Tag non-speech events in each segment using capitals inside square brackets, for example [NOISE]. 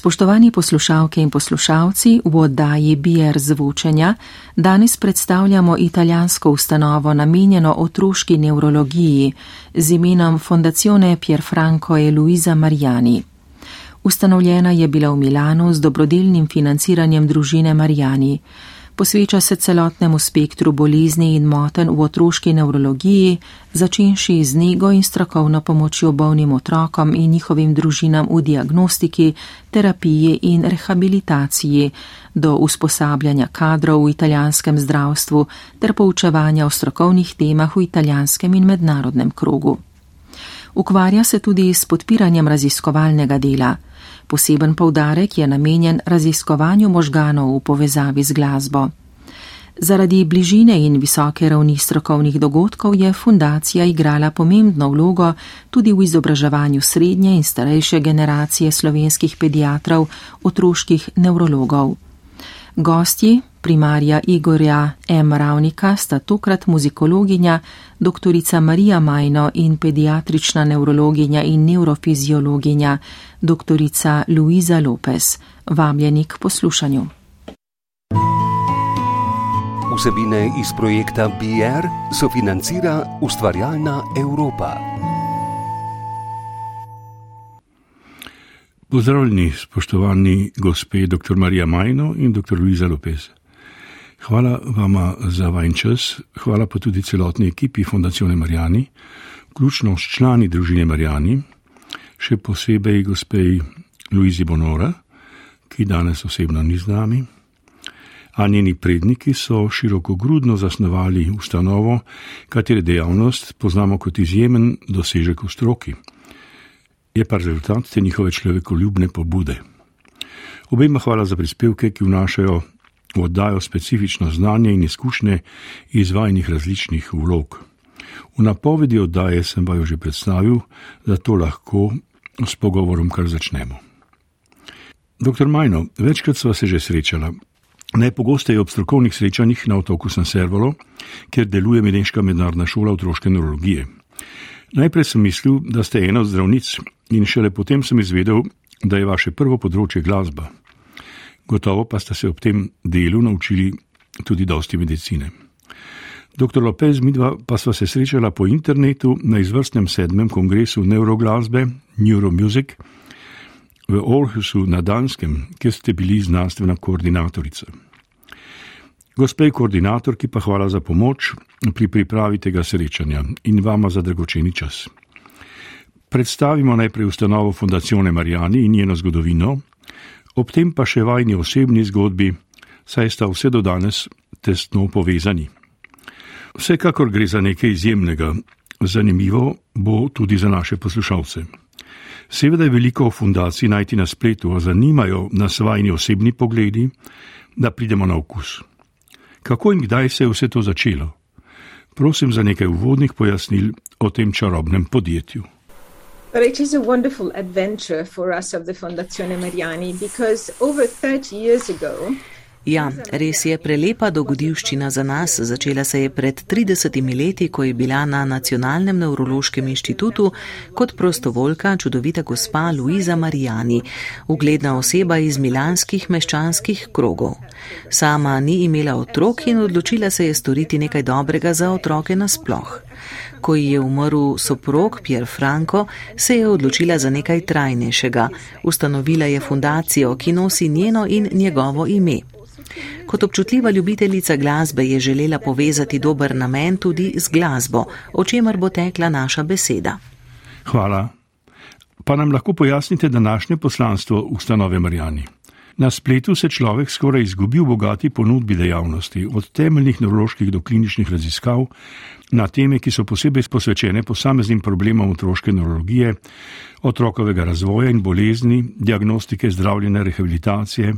Spoštovani poslušalke in poslušalci, v oddaji BR zvučenja danes predstavljamo italijansko ustanovo namenjeno otroški neurologiji z imenom Fondazione Pierfranco e Luisa Mariani. Ustanovljena je bila v Milanu z dobrodelnim financiranjem družine Mariani posveča se celotnemu spektru bolezni in moten v otroški nevrologiji, začenši z nego in strokovno pomočjo bolnim otrokom in njihovim družinam v diagnostiki, terapiji in rehabilitaciji, do usposabljanja kadrov v italijanskem zdravstvu ter poučevanja o strokovnih temah v italijanskem in mednarodnem krogu. Ukvarja se tudi s podpiranjem raziskovalnega dela. Poseben povdarek je namenjen raziskovanju možganov v povezavi z glasbo. Zaradi bližine in visoke ravni strokovnih dogodkov je fundacija igrala pomembno vlogo tudi v izobraževanju srednje in starejše generacije slovenskih pediatrov, otroških nevrologov. Gostji, primarja Igorja M. Ravnika, sta tokrat muzikologinja, dr. Marija Majno in pediatrična nevrologinja in neurofiziologinja, dr. Luiza Lopez. Vabljeni k poslušanju. Vsebine iz projekta BR sofinancira ustvarjalna Evropa. Pozdravljeni, spoštovani gospe dr. Marija Majno in dr. Luisa Lopez. Hvala vama za vaš čas, hvala pa tudi celotni ekipi Fondacione Marijani, vključno s člani družine Marijani, še posebej gospej Luizi Bonora, ki danes osebno ni z nami. A njeni predniki so široko grudno zasnovali ustanovo, katere dejavnost poznamo kot izjemen dosežek v stroki je pa rezultat te njihove človekoljubne pobude. Obema hvala za prispevke, ki vnašajo oddajo specifično znanje in izkušnje izvajanih različnih vlog. V napovedi oddaje sem pa jo že predstavil, zato lahko s pogovorom kar začnemo. Doktor Majno, večkrat sva se že srečala. Najpogosteje ob strokovnih srečanjih na otoku San Servolo, kjer deluje Medenška mednarodna šola otroške neurologije. Najprej sem mislil, da ste ena od zdravnic, in šele potem sem izvedel, da je vaše prvo področje glasba. Gotovo pa ste se ob tem delu naučili tudi dosti medicine. Dr. Lopez, midva pa sva se srečala po internetu na izvrstnem sedmem kongresu neuroglasbe Neuromusic v Orhusu na Danskem, kjer ste bili znanstvena koordinatorica. Gospej koordinatorki pa hvala za pomoč pri pripravi tega srečanja in vama za dragoceni čas. Predstavimo najprej ustanovo Fondacione Marijani in njeno zgodovino, ob tem pa še vajni osebni zgodbi, saj sta vse do danes tesno povezani. Vsekakor gre za nekaj izjemnega, zanimivo bo tudi za naše poslušalce. Seveda je veliko o fundaciji najti na spletu, a zanimajo nas vajni osebni pogledi, da pridemo na okus kako in kdaj se je vse to začelo. Prosim za nekaj uvodnih pojasnil o tem čarobnem podjetju. But it is a wonderful adventure for us of the Fondazione Mariani because over 30 years ago, Ja, res je prelepa dogodivščina za nas. Začela se je pred 30 leti, ko je bila na Nacionalnem neurološkem inštitutu kot prostovoljka čudovita gospa Luisa Marijani, ugledna oseba iz milanskih meščanskih krogov. Sama ni imela otrok in odločila se je storiti nekaj dobrega za otroke nasploh. Ko ji je umrl soprog Pier Franco, se je odločila za nekaj trajnejšega. Ustanovila je fundacijo, ki nosi njeno in njegovo ime. Kot občutljiva ljubiteljica glasbe je želela povezati dober namen tudi z glasbo, o čemer bo tekla naša beseda. Hvala. Pa nam lahko pojasnite današnje poslanstvo ustanove Marijani. Na spletu se človek skoraj izgubi v bogati ponudbi dejavnosti, od temeljnih nevroloških do kliničnih raziskav, na teme, ki so posebej posvečene posameznim problemom otroške neurologije, otrokovega razvoja in bolezni, diagnostike, zdravljenja, rehabilitacije,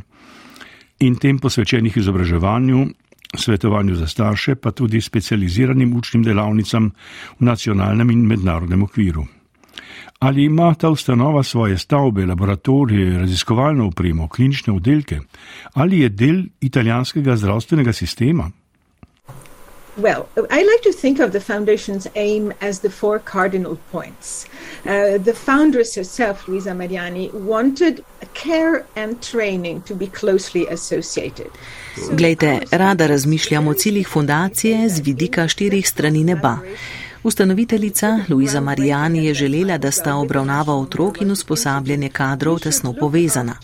in tem posvečenih izobraževanju, svetovanju za starše, pa tudi specializiranim učnim delavnicam v nacionalnem in mednarodnem okviru. Ali ima ta ustanova svoje stavbe, laboratorije, raziskovalno upremo, klinične oddelke, ali je del italijanskega zdravstvenega sistema? Well, I like to think of the foundation's aim as the four cardinal points. Uh, the foundress herself, Luisa Mariani, wanted care and training to be closely associated. Glejte, rada razmišljam o ciljih fundacije z vidika štirih strani neba. Ustanoviteljica Luisa Marijani je želela, da sta obravnava otrok in usposabljanje kadrov tesno povezana.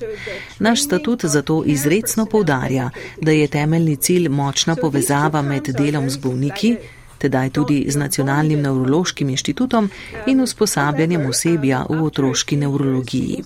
Naš statut zato izredno povdarja, da je temeljni cilj močna povezava med delom z bolniki, tedaj tudi z Nacionalnim nevrološkim inštitutom in usposabljanjem osebja v otroški nevrologiji.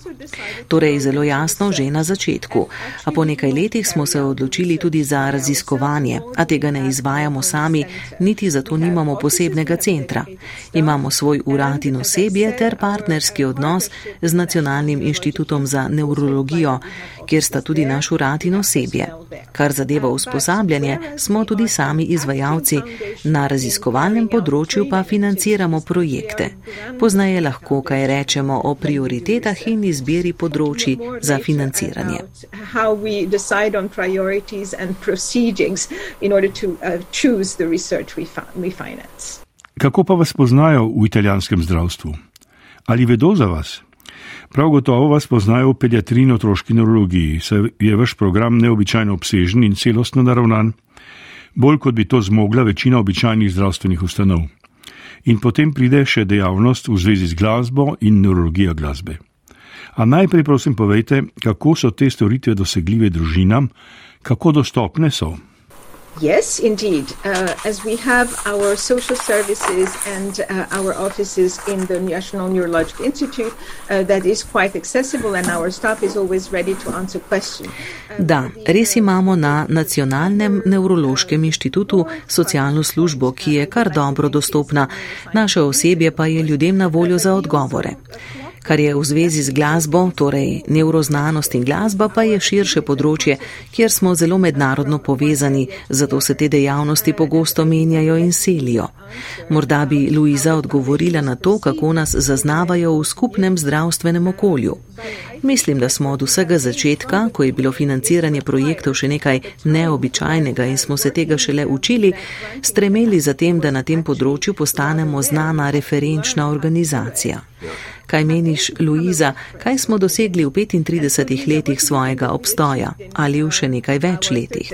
Torej zelo jasno že na začetku, a po nekaj letih smo se odločili tudi za raziskovanje, a tega ne izvajamo sami, niti zato nimamo posebnega centra. Imamo svoj urad in osebje ter partnerski odnos z Nacionalnim inštitutom za nevrologijo, kjer sta tudi naš urad in osebje. Kar zadeva usposabljanje, smo tudi sami izvajalci na raziskovanju raziskovalnem področju pa financiramo projekte. Poznaje lahko kaj rečemo o prioritetah in izbiri področji za financiranje. Kako pa vas poznajo v italijanskem zdravstvu? Ali vedo za vas? Prav gotovo vas poznajo v pediatriji in otroški neurologiji, saj je vaš program neobičajno obsežen in celostno naravnan bolj kot bi to zmogla večina običajnih zdravstvenih ustanov. In potem pride še dejavnost v zvezi z glasbo in neurologija glasbe. A najprej prosim povejte, kako so te storitve dosegljive družinam, kako dostopne so. Yes, indeed. Uh, as we have our social services and uh, our offices in the National Neurological Institute, uh, that is quite accessible, and our staff is always ready to answer questions. Da, res imamo na Nacionalnem nevrološkem inštitutu socialno službo, ki je kar dobro dostopna, naše osebje pa je ljudem na voljo za odgovore kar je v zvezi z glasbo, torej nevroznanost in glasba, pa je širše področje, kjer smo zelo mednarodno povezani, zato se te dejavnosti pogosto menjajo in selijo. Morda bi Luiza odgovorila na to, kako nas zaznavajo v skupnem zdravstvenem okolju. Mislim, da smo od vsega začetka, ko je bilo financiranje projektov še nekaj neobičajnega in smo se tega šele učili, stremeli za tem, da na tem področju postanemo znana referenčna organizacija. Kaj meniš, Luiza, kaj smo dosegli v 35 letih svojega obstoja ali v še nekaj več letih?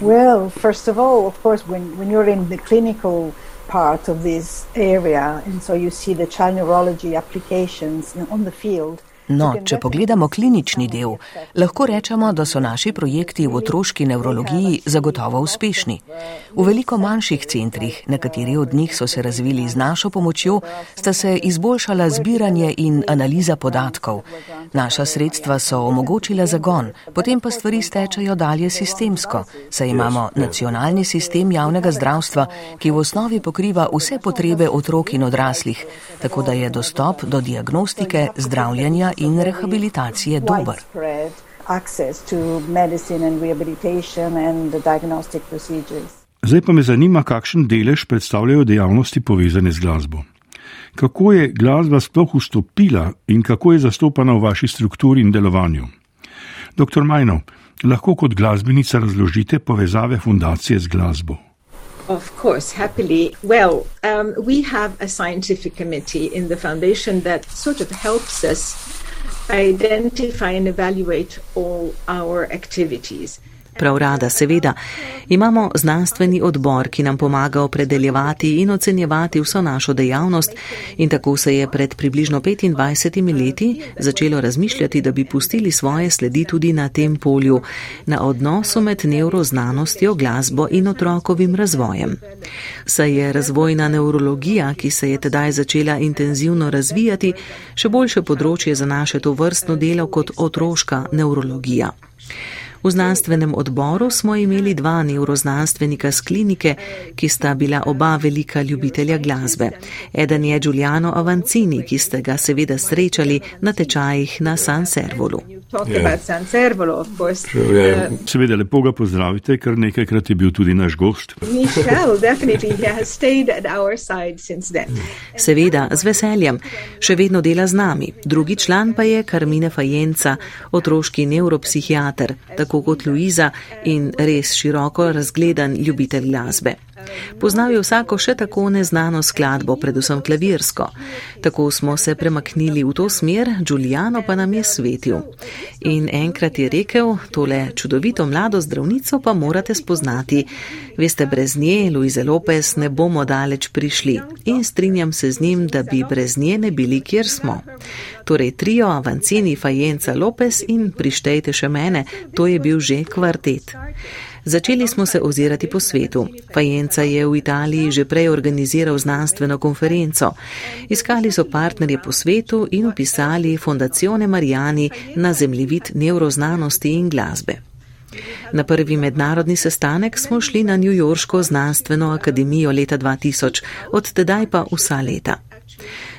Well, first of all, of course, when, when you're in the clinical part of this area, and so you see the child neurology applications on the field. No, če pogledamo klinični del, lahko rečemo, da so naši projekti v otroški nevrologiji zagotovo uspešni. V veliko manjših centrih, nekateri od njih so se razvili z našo pomočjo, sta se izboljšala zbiranje in analiza podatkov. Naša sredstva so omogočila zagon, potem pa stvari stečajo dalje sistemsko, saj imamo nacionalni sistem javnega zdravstva, ki v osnovi pokriva vse potrebe otrok in odraslih, tako da je dostop do diagnostike, zdravljenja in rehabilitacije dober. Zdaj pa me zanima, kakšen delež predstavljajo dejavnosti povezane z glasbo. Kako je glasba sploh vstopila in kako je zastopana v vaši strukturi in delovanju? Doktor Majno, lahko kot glasbenica razložite povezave fundacije z glasbo? Of course, happily. Well, um, we have a scientific committee in the foundation that sort of helps us identify and evaluate all our activities. Prav rada, seveda. Imamo znanstveni odbor, ki nam pomaga opredeljevati in ocenjevati vso našo dejavnost in tako se je pred približno 25 leti začelo razmišljati, da bi pustili svoje sledi tudi na tem polju, na odnosu med nevroznanostjo, glasbo in otrokovim razvojem. Saj je razvojna neurologija, ki se je tedaj začela intenzivno razvijati, še boljše področje za naše to vrstno delo kot otroška neurologija. V znanstvenem odboru smo imeli dva neuroznanstvenika z klinike, ki sta bila oba velika ljubitelja glasbe. Eden je Giuliano Avancini, ki ste ga seveda srečali na tečajih na San Servolu. Sure, yeah. uh, Seveda, lepo ga pozdravite, ker nekajkrat je bil tudi naš gost. Michel, definitely, he has stayed at our side since then. Seveda, z veseljem. Še vedno dela z nami. Drugi član pa je Karmine Fajenca, otroški neuropsihiater, tako kot Luiza in res široko razgledan ljubitelj glasbe. Poznal je vsako še tako neznano skladbo, predvsem klavirsko. Tako smo se premaknili v to smer, Giuliano pa nam je svetil. In enkrat je rekel, tole čudovito mlado zdravnico pa morate spoznati. Veste, brez nje, Luize Lopez, ne bomo daleč prišli. In strinjam se z njim, da bi brez nje ne bili, kjer smo. Torej trio Avancini, Fajenca, Lopez in prištejte še mene, to je bil že kvartet. Začeli smo se ozirati po svetu. Fajenca je v Italiji že prej organiziral znanstveno konferenco. Iskali so partnerje po svetu in upisali Fondacione Marijani na zemljevid neuroznanosti in glasbe. Na prvi mednarodni sestanek smo šli na New Yorksko znanstveno akademijo leta 2000, od tedaj pa vsa leta.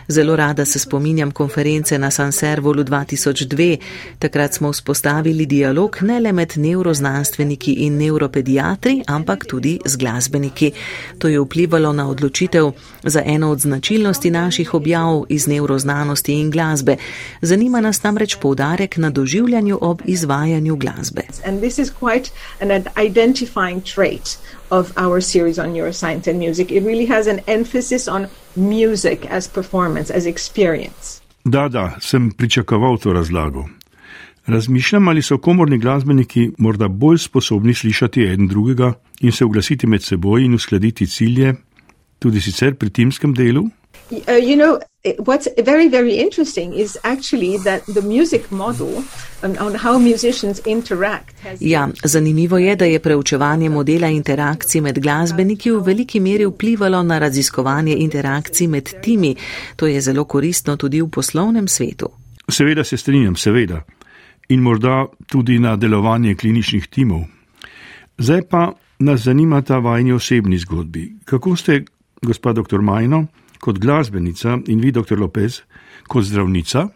Zelo rada se spominjam konference na San Servolu 2002. Takrat smo vzpostavili dialog ne le med neuroznanstveniki in neuropediatri, ampak tudi z glasbeniki. To je vplivalo na odločitev za eno od značilnosti naših objav iz neuroznanosti in glasbe. Zanima nas namreč poudarek na doživljanju ob izvajanju glasbe of our series on neuroscience and music. It really has an emphasis on music as performance, as experience. Da, da, sem pričakoval to razlago. Razmišljam, ali so komorni glasbeniki morda bolj sposobni slišati en drugega in se oglasiti med seboj in uskladiti cilje, tudi sicer pri timskem delu? Uh, you know, what's very, very interesting is actually that the music model on how musicians interact. Ja, zanimivo je, da je preučevanje modela interakcij med glasbeniki v veliki meri vplivalo na raziskovanje interakcij med timi. To je zelo koristno tudi v poslovnem svetu. Seveda se strinjam, seveda. In morda tudi na delovanje kliničnih timov. Zdaj pa nas zanima ta vajni osebni zgodbi. Kako ste, gospod dr. Majno, kot glasbenica in vi, dr. Lopez, kot zdravnica,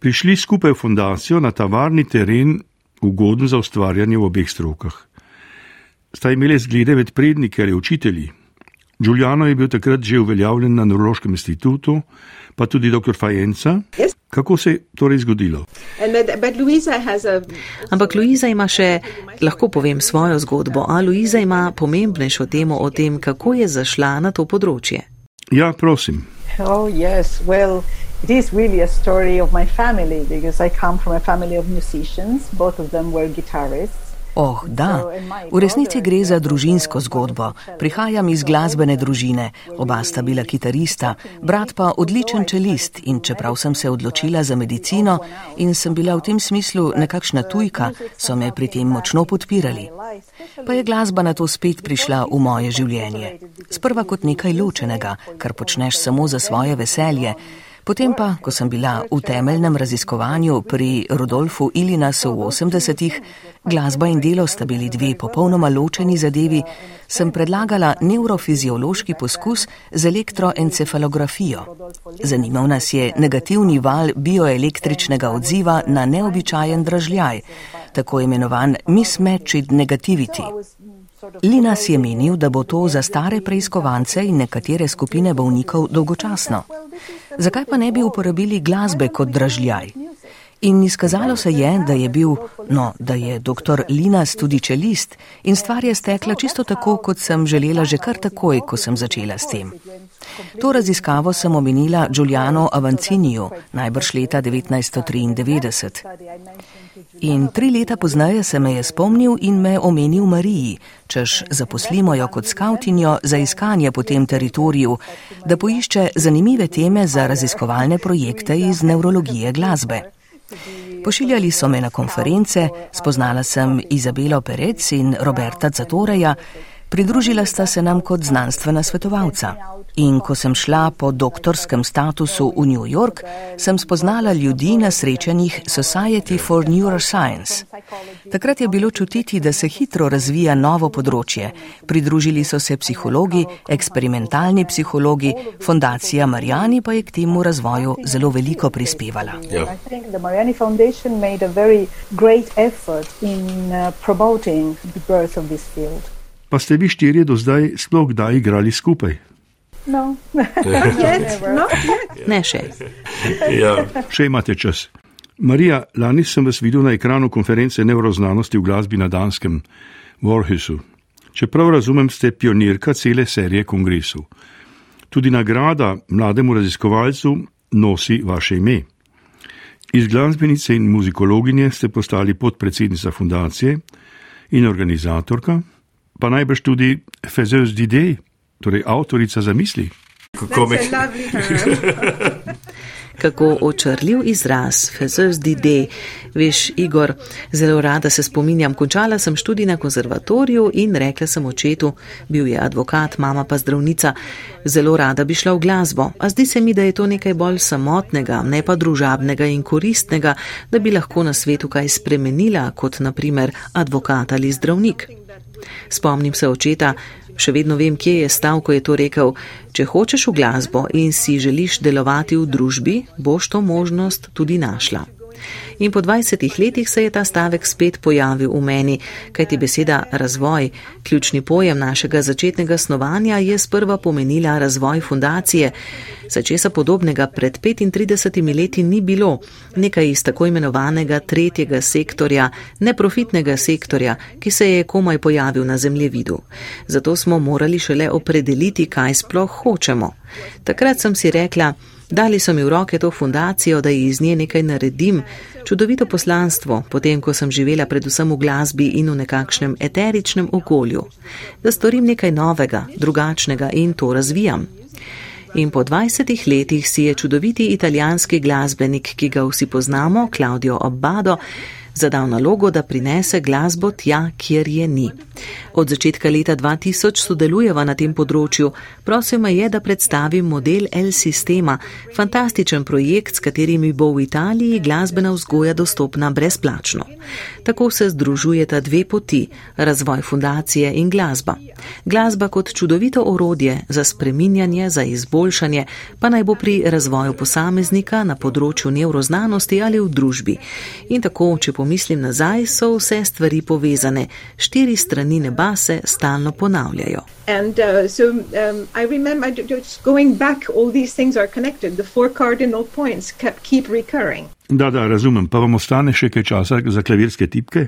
prišli skupaj v fundacijo na ta varni teren, ugoden za ustvarjanje v obeh strokah. Sta imeli zglede med predniki ali učitelji. Giuliano je bil takrat že uveljavljen na Neurološkem institutu, pa tudi dr. Fajenca. Yes. Kako se je torej zgodilo? Ampak Luiza ima še, lahko povem svojo zgodbo, a Luiza ima pomembnejšo temo o tem, kako je zašla na to področje. Ja, prosim. Oh, yes. Well, it is really a story of my family because I come from a family of musicians. Both of them were guitarists. Oh, da. V resnici gre za družinsko zgodbo. Prihajam iz glasbene družine, oba sta bila kitarista, brat pa odličen čelist in čeprav sem se odločila za medicino in sem bila v tem smislu nekakšna tujka, so me pri tem močno podpirali. Pa je glasba na to spet prišla v moje življenje. Sprva kot nekaj ločenega, kar počneš samo za svoje veselje. Potem pa, ko sem bila v temeljnem raziskovanju pri Rudolfu Ilinasu v 80-ih, glasba in delo sta bili dve popolnoma ločeni zadevi, sem predlagala neurofiziološki poskus z elektroencefalografijo. Zanimal nas je negativni val bioelektričnega odziva na neobičajen dražljaj, tako imenovan mismatched negativity. Linas je menil, da bo to za stare preiskovance in nekatere skupine bolnikov dolgočasno. Zakaj pa ne bi uporabili glasbe kot dražljaj? In izkazalo se je, da je bil, no, da je dr. Linas tudi čelist in stvar je stekla čisto tako, kot sem želela že kar takoj, ko sem začela s tem. To raziskavo sem omenila Giuliano Avanciniju, najbrž leta 1993. In tri leta pozneje se me je spomnil in me omenil Mariji, češ zaposlimo jo kot skautinjo za iskanje po tem teritoriju, da poišče zanimive teme za raziskovalne projekte iz neurologije glasbe. Pošiljali so me na konference, spoznala sem Izabelo Perec in Roberta Zatoreja, pridružila sta se nam kot znanstvena svetovalca. In ko sem šla po doktorskem statusu v New York, sem spoznala ljudi na srečanjih Society for Neuroscience. Takrat je bilo čutiti, da se hitro razvija novo področje. Pridružili so se psihologi, eksperimentalni psihologi, fondacija Marijani pa je k temu razvoju zelo veliko prispevala. Ja. Pa ste vi štirje do zdaj sploh kdaj igrali skupaj? No, [LAUGHS] yet, ne še. Ja. Še imate čas. Marija, lani sem vas videl na ekranu konference neuroznanosti v glasbi na Danskem, v Orhusu. Če prav razumem, ste pionirka cele serije kongresov. Tudi nagrada mlademu raziskovalcu nosi vaše ime. Iz glasbenice in muzikologinje ste postali podpredsednica fundacije in organizatorka, pa najbrž tudi Fezeus Didej, torej avtorica za misli. Kako me [LAUGHS] Kako očrljiv izraz, fezes dide. Veš, Igor, zelo rada se spominjam, končala sem študij na konzervatoriju in rekla sem očetu, bil je advokat, mama pa zdravnica, zelo rada bi šla v glasbo, a zdi se mi, da je to nekaj bolj samotnega, ne pa družabnega in koristnega, da bi lahko na svetu kaj spremenila, kot naprimer advokat ali zdravnik. Spomnim se očeta, Še vedno vem, kje je stal, ko je to rekel. Če hočeš v glasbo in si želiš delovati v družbi, boš to možnost tudi našla. In po 20 letih se je ta stavek spet pojavil v meni, kajti beseda razvoj, ključni pojem našega začetnega snovanja, je sprva pomenila razvoj fundacije. Za česa podobnega pred 35 leti ni bilo, nekaj iz tako imenovanega tretjega sektorja, neprofitnega sektorja, ki se je komaj pojavil na zemljevidu. Zato smo morali šele opredeliti, kaj sploh hočemo. Takrat sem si rekla, Dali so mi v roke to fundacijo, da iz nje nekaj naredim, čudovito poslanstvo, potem ko sem živela predvsem v glasbi in v nekakšnem eteričnem okolju, da storim nekaj novega, drugačnega in to razvijam. In po 20 letih si je čudoviti italijanski glasbenik, ki ga vsi poznamo, Claudio Abbado, zadal nalogo, da prinese glasbo tja, kjer je ni. Od začetka leta 2000 sodelujeva na tem področju. Prosil me je, da predstavim model L sistema, fantastičen projekt, s katerimi bo v Italiji glasbena vzgoja dostopna brezplačno. Tako se združujeta dve poti: razvoj fundacije in glasba. Glasba kot čudovito orodje za spreminjanje, za izboljšanje, pa naj bo pri razvoju posameznika na področju nevroznanosti ali v družbi. In tako, če pomislim nazaj, so vse stvari povezane. Štiri strani neba se stalno ponavljajo. And, uh, so, um, I remember just going back, all these things are connected. The four cardinal points kept, keep recurring. Da, da, razumem. Pa vam ostane še kaj časa za klavirske tipke?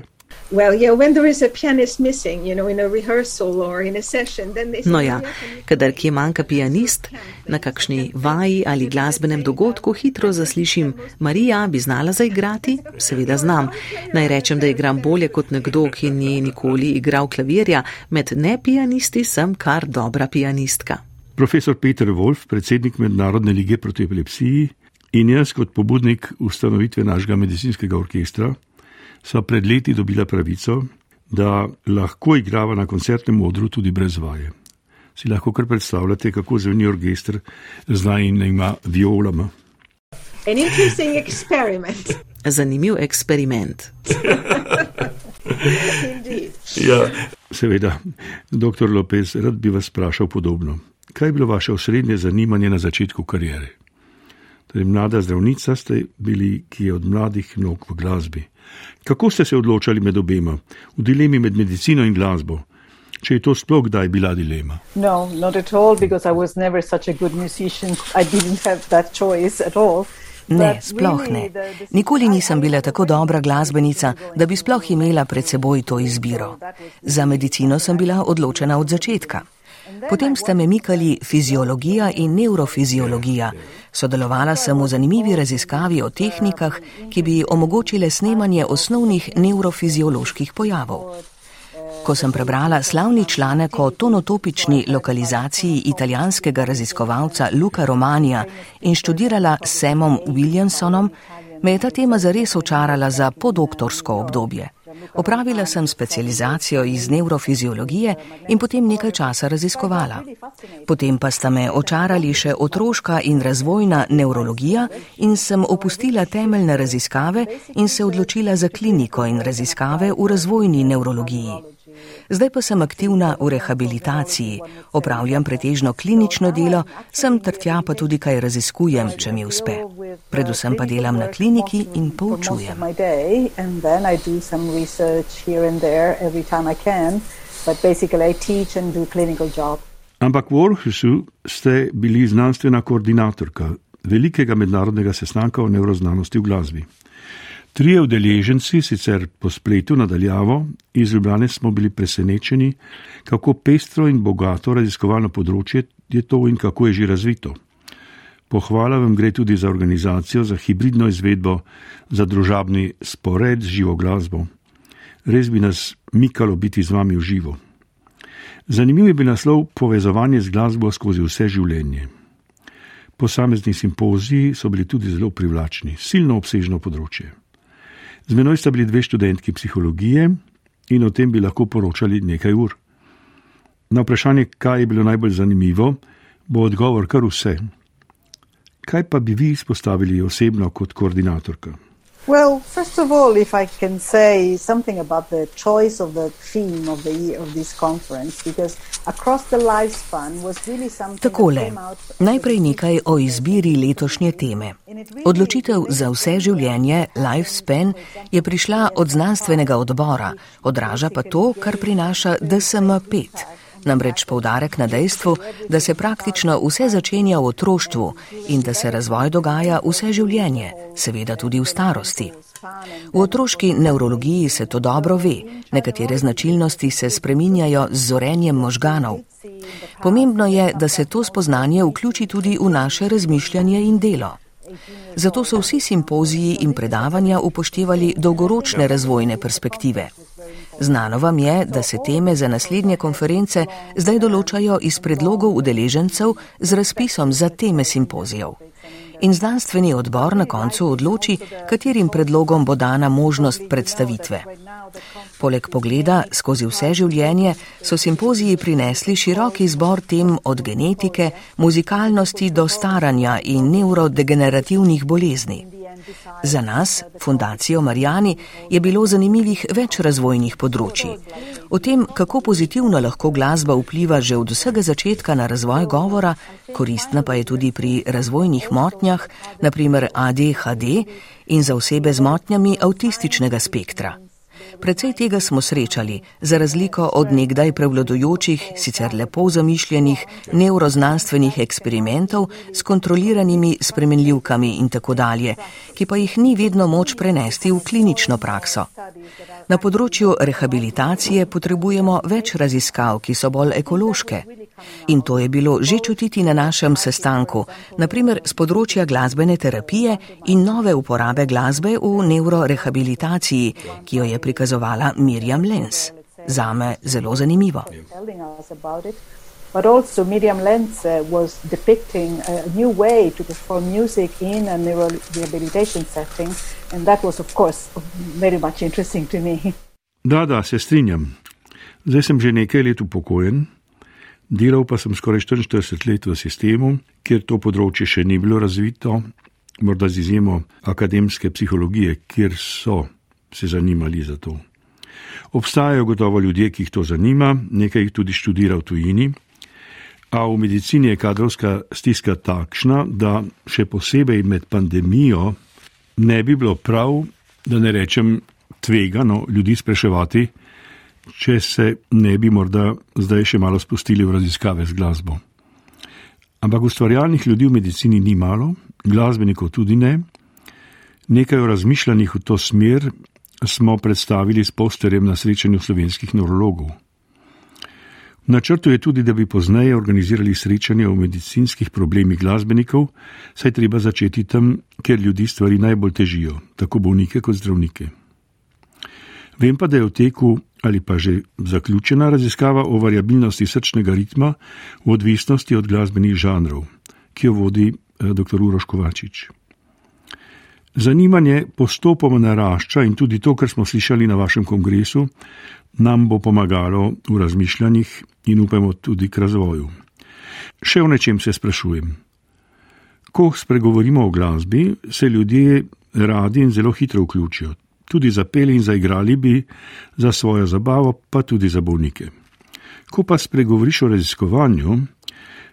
Well, yeah, when there is a pianist missing, you know, in a rehearsal or in a session, then they say, no ja, kadar kje manjka pianist, na kakšni vaji ali glasbenem dogodku hitro zaslišim, Marija bi znala zaigrati? Seveda znam. Naj rečem, da igram bolje kot nekdo, ki ni nikoli igral klavirja, med nepianisti sem kar dobra pianistka. Profesor Peter Wolf, predsednik Mednarodne lige proti epilepsiji in jaz kot pobudnik ustanovitve našega medicinskega orkestra, sva pred leti dobila pravico, da lahko igrava na koncertnem odru tudi brez vaje. Si lahko kar predstavljate, kako zveni orkester z najnima violama. Zanimiv eksperiment. [LAUGHS] ja. Seveda, doktor Lopez, rad bi vas vprašal podobno. Kaj je bilo vaše osrednje zanimanje na začetku karijere? Torej, mlada zdravnica ste bili, ki je od mladih nog v glasbi. Kako ste se odločali med obema, v dilemi med medicino in glasbo? Če je to sploh kdaj bila dilema? No, not at all, because I was never such a good musician. I didn't have that choice at all. Ne, sploh ne. Nikoli nisem bila tako dobra glasbenica, da bi sploh imela pred seboj to izbiro. Za medicino sem bila odločena od začetka. Potem sta me mikali fiziologija in neurofiziologija. Sodelovala sem v zanimivi raziskavi o tehnikah, ki bi omogočile snemanje osnovnih neurofizioloških pojavov. Ko sem prebrala slavni članek o tonotopični lokalizaciji italijanskega raziskovalca Luka Romanija in študirala s Samom Williamsonom, me je ta tema zares očarala za podoktorsko obdobje. Opravila sem specializacijo iz neurofiziologije in potem nekaj časa raziskovala. Potem pa sta me očarali še otroška in razvojna neurologija in sem opustila temeljne raziskave in se odločila za kliniko in raziskave v razvojni neurologiji. Zdaj pa sem aktivna v rehabilitaciji, opravljam pretežno klinično delo, sem ter tja pa tudi kaj raziskujem, če mi uspe. Predvsem pa delam na kliniki in poučujem. Ampak v Orhusu ste bili znanstvena koordinatorka velikega mednarodnega sestanka o neuroznanosti v glasbi. Trije udeleženci, sicer po spletu nadaljavo, iz Ljubljane smo bili presenečeni, kako pestro in bogato raziskovalno področje je to in kako je že razvito. Pohvala vam gre tudi za organizacijo, za hibridno izvedbo, za družabni spored z živo glasbo. Res bi nas mikalo biti z vami v živo. Zanimiv je bil naslov Povezovanje z glasbo skozi vse življenje. Posamezni simpoziji so bili tudi zelo privlačni, silno obsežno področje. Z menoj sta bili dve študentki psihologije in o tem bi lahko poročali nekaj ur. Na vprašanje, kaj je bilo najbolj zanimivo, bo odgovor kar vse. Kaj pa bi vi izpostavili osebno kot koordinatorka? Well, first of all, if I can say something about the choice of the theme of the year of this conference, because across the lifespan was really something. Takole, najprej nekaj o izbiri letošnje teme. Odločitev za vse življenje, lifespan, je prišla od znanstvenega odbora, odraža pa to, kar prinaša DSM-5. Namreč poudarek na dejstvu, da se praktično vse začenja v otroštvu in da se razvoj dogaja vse življenje, seveda tudi v starosti. V otroški neurologiji se to dobro ve, nekatere značilnosti se spreminjajo z zorenjem možganov. Pomembno je, da se to spoznanje vključi tudi v naše razmišljanje in delo. Zato so vsi simpoziji in predavanja upoštevali dolgoročne razvojne perspektive. Znano vam je, da se teme za naslednje konference zdaj določajo iz predlogov udeležencev z razpisom za teme simpozijev. In znanstveni odbor na koncu odloči, katerim predlogom bo dana možnost predstavitve. Poleg pogleda skozi vse življenje so simpoziji prinesli širok izbor tem od genetike, muzikalnosti do staranja in neurodegenerativnih bolezni. Za nas, Fundacijo Marjani, je bilo zanimivih več razvojnih področji. O tem, kako pozitivno lahko glasba vpliva že od vsega začetka na razvoj govora, koristna pa je tudi pri razvojnih motnjah, naprimer ADHD in za osebe z motnjami avtističnega spektra. Predvsej tega smo srečali, za razliko od nekdaj prevladojočih, sicer lepo zamišljenih neuroznanstvenih eksperimentov s kontroliranimi spremenljivkami in tako dalje, ki pa jih ni vedno moč prenesti v klinično prakso. Na področju rehabilitacije potrebujemo več raziskav, ki so bolj ekološke. In to je bilo že čutiti na našem sestanku, naprimer z področja glasbene terapije in nove uporabe glasbe v neurorehabilitaciji, ki jo je prikazovala Mirjam Lenz. Zame zelo zanimivo. But also Miriam Lenz uh, was depicting a new way to perform music in a neurorehabilitation setting, and that was, of course, very much interesting to me. Da, da, se strinjam. Zdaj sem že nekaj let upokojen, Delal pa sem skoraj 44 let v sistemu, kjer to področje še ni bilo razvito, morda z izjemo akademske psihologije, kjer so se zanimali za to. Obstajajo gotovo ljudje, ki jih to zanima, nekaj jih tudi študira v tujini, a v medicini je kadrovska stiska takšna, da še posebej med pandemijo ne bi bilo prav, da ne rečem tvegano ljudi spraševati, če se ne bi morda zdaj še malo spustili v raziskave z glasbo. Ampak ustvarjalnih ljudi v medicini ni malo, glasbenikov tudi ne. Nekaj razmišljanih v to smer smo predstavili s posterjem na srečanju slovenskih neurologov. V načrtu je tudi, da bi pozneje organizirali srečanje o medicinskih problemih glasbenikov, saj treba začeti tam, kjer ljudi stvari najbolj težijo, tako bolnike kot zdravnike. Vem pa, da je v teku ali pa že zaključena raziskava o variabilnosti srčnega ritma v odvisnosti od glasbenih žanrov, ki jo vodi eh, dr. Uroš Kovačič. Zanimanje postopoma narašča in tudi to, kar smo slišali na vašem kongresu, nam bo pomagalo v razmišljanjih in upamo tudi k razvoju. Še o nečem se sprašujem. Ko spregovorimo o glasbi, se ljudje radi in zelo hitro vključijo, tudi zapeli in zaigrali bi za svojo zabavo, pa tudi za bolnike. Ko pa spregovoriš o raziskovanju,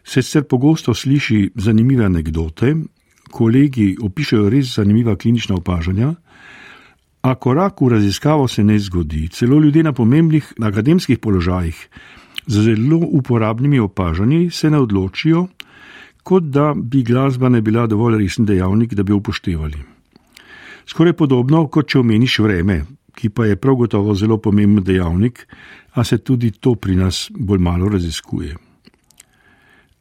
se sicer pogosto sliši zanimive anekdote, kolegi opišajo res zanimiva klinična opažanja, a korak v raziskavo se ne zgodi. Celo ljudje na pomembnih akademskih položajih z zelo uporabnimi opažanji se ne odločijo, kot da bi glasba ne bila dovolj resen dejavnik, da bi upoštevali. Skoraj podobno, kot če omeniš vreme, ki pa je prav gotovo zelo pomemben dejavnik, a se tudi to pri nas bolj malo raziskuje.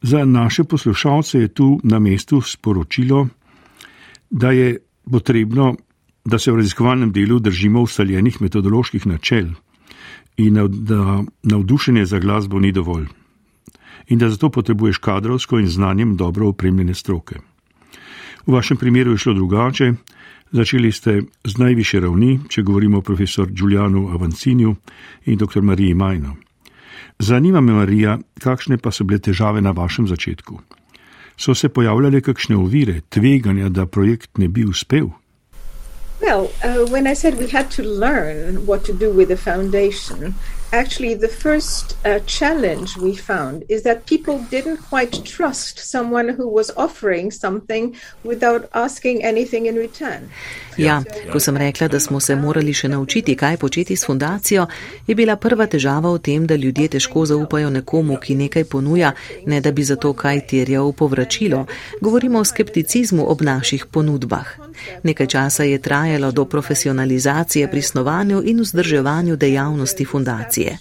Za naše poslušalce je tu na mestu sporočilo, da je potrebno, da se v raziskovalnem delu držimo ustaljenih metodoloških načel in da navdušenje za glasbo ni dovolj in da zato potrebuješ kadrovsko in znanjem dobro opremljene stroke. V vašem primeru je šlo drugače, začeli ste z najviše ravni, če govorimo o profesor Giulianu Avancinju in dr. Mariji Majno. Zanima me, Marija, kakšne pa so bile težave na vašem začetku? So se pojavljale kakšne ovire, tveganja, da projekt ne bi uspel? Well, uh, when I said we had to learn what to do with the foundation, actually the first uh, challenge we found is that people didn't quite trust someone who was offering something without asking anything in return. Ja, ko sem rekla, da smo se morali še naučiti, kaj početi s fundacijo, je bila prva težava v tem, da ljudje težko zaupajo nekomu, ki nekaj ponuja, ne da bi za to kaj terjal povračilo. Govorimo o skepticizmu ob naših ponudbah. Nekaj časa je trajalo do profesionalizacije pri snovanju in vzdrževanju dejavnosti fundacije.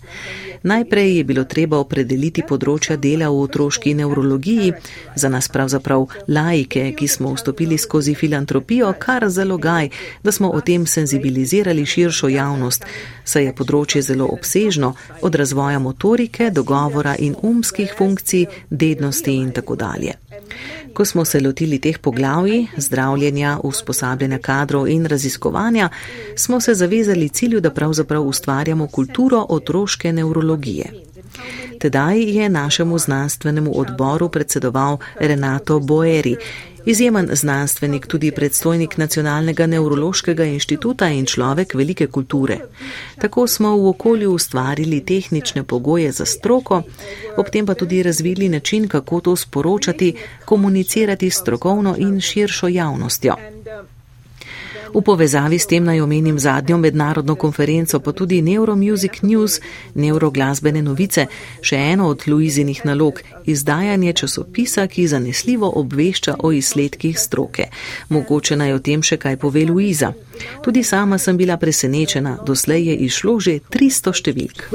Najprej je bilo treba opredeliti področja dela v otroški neurologiji, za nas pravzaprav laike, ki smo vstopili skozi filantropijo, kar zalogaj, da smo o tem senzibilizirali širšo javnost, saj je področje zelo obsežno, od razvoja motorike, dogovora in umskih funkcij, dednosti in tako dalje. Ko smo se lotili teh poglavij, zdravljenja, usposabljanja kadrov in raziskovanja, smo se zavezali cilju, da pravzaprav ustvarjamo kulturo otroške neurologije. Tedaj je našemu znanstvenemu odboru predsedoval Renato Boeri, izjemen znanstvenik, tudi predstojnik Nacionalnega neurološkega inštituta in človek velike kulture. Tako smo v okolju ustvarili tehnične pogoje za stroko, ob tem pa tudi razvili način, kako to sporočati, komunicirati strokovno in širšo javnostjo. V povezavi s tem naj omenim zadnjo mednarodno konferenco, pa tudi Neuromusic News, neuroglasbene novice, še eno od Luizinih nalog, izdajanje časopisa, ki zanesljivo obvešča o izsledkih stroke. Mogoče naj o tem še kaj pove Luiza. Tudi sama sem bila presenečena, doslej je išlo že 300 številk.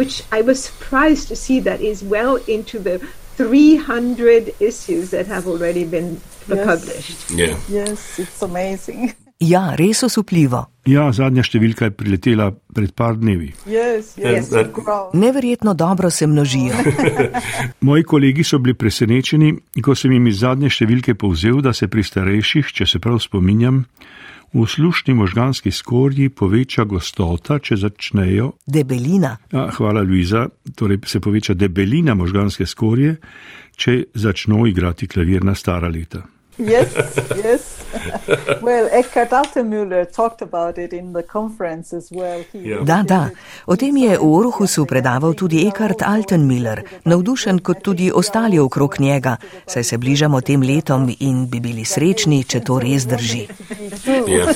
300 issues that have already been yes. published. Yeah. Yes, it's amazing. [LAUGHS] Ja, res osupljivo. Ja, zadnja številka je priletela pred par dnevi. Yes, yes, Neverjetno dobro se množijo. [LAUGHS] Moji kolegi so bili presenečeni, ko sem jim iz zadnje številke povzel, da se pri starejših, če se prav spominjam, v slušni možganski skorji poveča gostota, če začnejo. Debelina. Ja, hvala, Luiza. Torej se poveča debelina možganske skorje, če začnejo igrati klavir na stara leta. yes, yes. [LAUGHS] well, Eckhart Altenmüller talked about it in the conference as well. Yeah. Da, da. O tem je v Orhusu predaval tudi Eckhart Altenmüller, navdušen kot tudi ostali okrog njega, saj se bližamo tem letom in bi bili srečni, če to res drži. Yeah.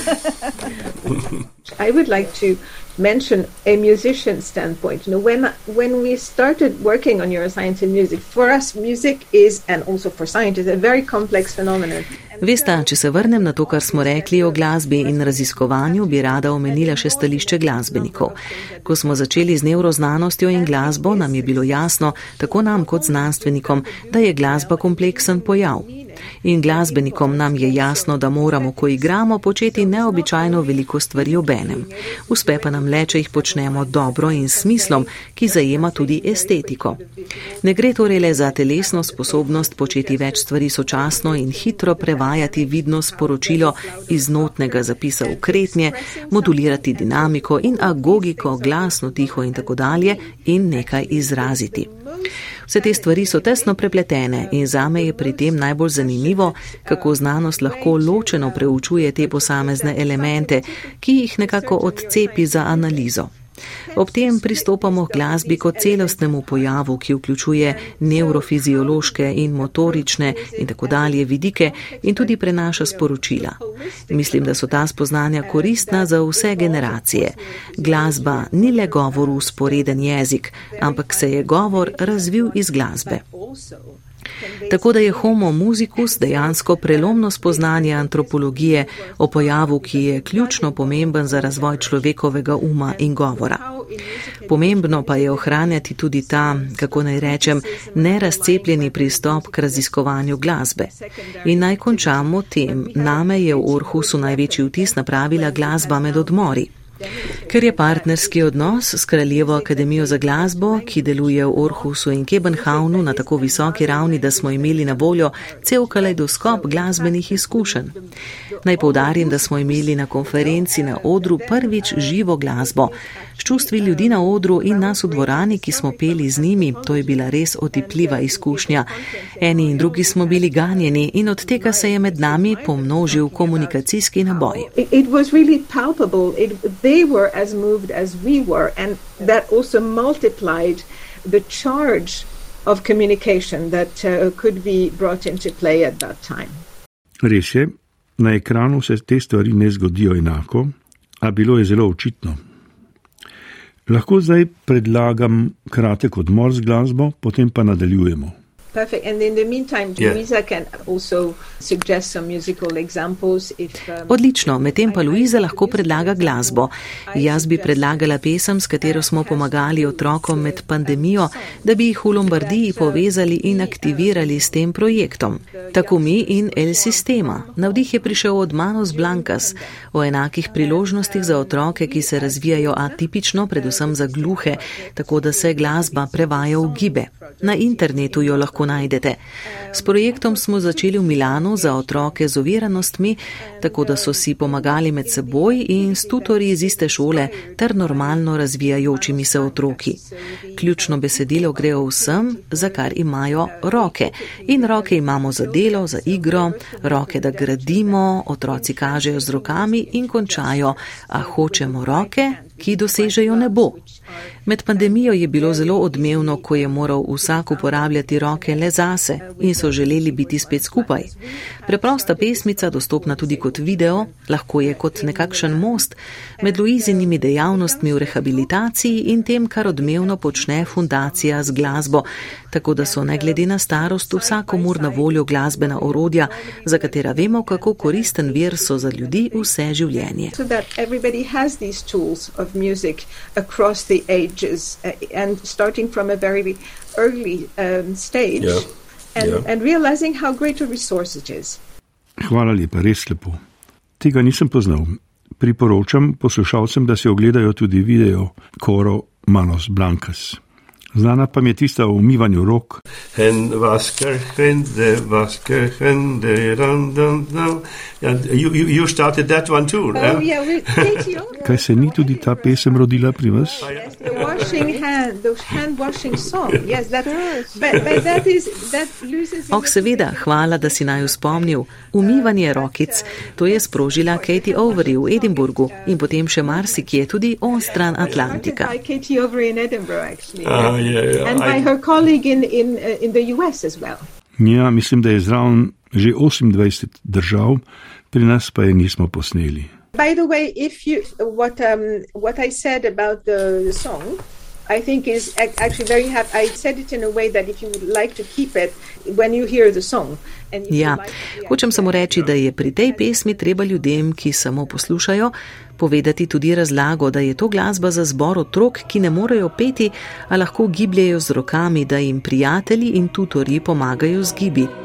Mention a musician standpoint. You know, when when we started working on neuroscience and music, for us, music is, and also for scientists, a very complex phenomenon. Veste, če se vrnem na to, kar smo rekli o glasbi in raziskovanju, bi rada omenila še stališče glasbenikov. Ko smo začeli z neuroznanostjo in glasbo, nam je bilo jasno, tako nam kot znanstvenikom, da je glasba kompleksen pojav. In glasbenikom nam je jasno, da moramo, ko igramo, početi neobičajno veliko stvari obenem. Uspe pa nam le, če jih počnemo dobro in smislom, ki zajema tudi estetiko. Ne gre torej le za telesno sposobnost početi več stvari sočasno in hitro prevajati vidno sporočilo iz notnega zapisa v kretnje, modulirati dinamiko in agogiko, glasno, tiho in tako dalje in nekaj izraziti. Vse te stvari so tesno prepletene in zame je pri tem najbolj zanimivo, kako znanost lahko ločeno preučuje te posamezne elemente, ki jih nekako odcepi za analizo. Ob tem pristopamo k glasbi kot celostnemu pojavu, ki vključuje neurofiziološke in motorične in tako dalje vidike in tudi prenaša sporočila. Mislim, da so ta spoznanja koristna za vse generacije. Glasba ni le govor v sporeden jezik, ampak se je govor razvil iz glasbe. Tako da je homo musicus dejansko prelomno spoznanje antropologije o pojavu, ki je ključno pomemben za razvoj človekovega uma in govora. Pomembno pa je ohranjati tudi ta, kako naj rečem, nerazcepljeni pristop k raziskovanju glasbe. In naj končamo tem, name je v Orhusu največji vtis napravila glasba med odmori. Ker je partnerski odnos s Kraljevo akademijo za glasbo, ki deluje v Orhusu in Kebenhavnu na tako visoki ravni, da smo imeli na voljo cel kaleidoskop glasbenih izkušenj. Naj povdarim, da smo imeli na konferenci na odru prvič živo glasbo. S čustvi ljudi na odru in nas v dvorani, ki smo peli z njimi, to je bila res otipljiva izkušnja. Eni in drugi smo bili ganjeni in od tega se je med nami pomnožil komunikacijski naboj. It, it they were as moved as we were, and that also multiplied the charge of communication that uh, could be brought into play at that time. Res je, na ekranu se te stvari ne zgodijo enako, a bilo je zelo očitno. Lahko zdaj predlagam kratek odmor z glasbo, potem pa nadaljujemo. Perfect. And in the meantime, Louisa yeah. can also suggest some musical examples. If, um, Odlično, medtem pa Louisa lahko predlaga glasbo. Jaz bi predlagala pesem, s katero smo pomagali otrokom med pandemijo, da bi jih v Lombardiji povezali in aktivirali s tem projektom. Tako mi in El Sistema. Navdih je prišel od Manos Blancas o enakih priložnostih za otroke, ki se razvijajo atipično, predvsem za gluhe, tako da se glasba prevaja v gibe. Na internetu jo lahko najdete. S projektom smo začeli v Milanu za otroke z oviranostmi, tako da so si pomagali med seboj in s tutorji iz iste šole ter normalno razvijajočimi se otroki. Ključno besedilo gre o vsem, za kar imajo roke. In roke imamo za delo, za igro, roke, da gradimo, otroci kažejo z rokami in končajo, a hočemo roke, ki dosežejo nebo. Med pandemijo je bilo zelo odmevno, ko je moral vsak uporabljati roke le zase in so želeli biti spet skupaj. Preprosta pesmica, dostopna tudi kot video, lahko je kot nekakšen most med Luizinimi dejavnostmi v rehabilitaciji in tem, kar odmevno počne fundacija z glasbo, tako da so ne glede na starost vsakomur na voljo glasbena orodja, za katera vemo, kako koristen vir so za ljudi vse življenje. Ages uh, and starting from a very early um, stage yeah. And, yeah. and realizing how great a resource it is. Hvala lepa, res lepo. Tega nisem poznal. Priporočam poslušalcem, da si ogledajo tudi video Koro Manos Blancas. Znana pa mi je tista o umivanju rok. [LAUGHS] Kaj se ni tudi ta pesem rodila pri vas? Oh, seveda, hvala, da si naj spomnil. Umivanje rokic, to je sprožila Katie Overy v Edinburgu in potem še marsikje tudi on stran Atlantika. Uh, yeah, yeah, and by I, her colleague in, in, uh, in the US as well. Ja, mislim, da je zraven že 28 držav, pri nas pa je nismo posneli. By the way, if you what um what I said about the, the song, I think is actually very happy. I said it in a way that if you would like to keep it when you hear the song. Ja, hočem samo reči, da je pri tej pesmi treba ljudem, ki samo poslušajo, povedati tudi razlago, da je to glasba za zbor otrok, ki ne morejo peti, a lahko gibljajo z rokami, da jim prijatelji in tutori pomagajo z gibi.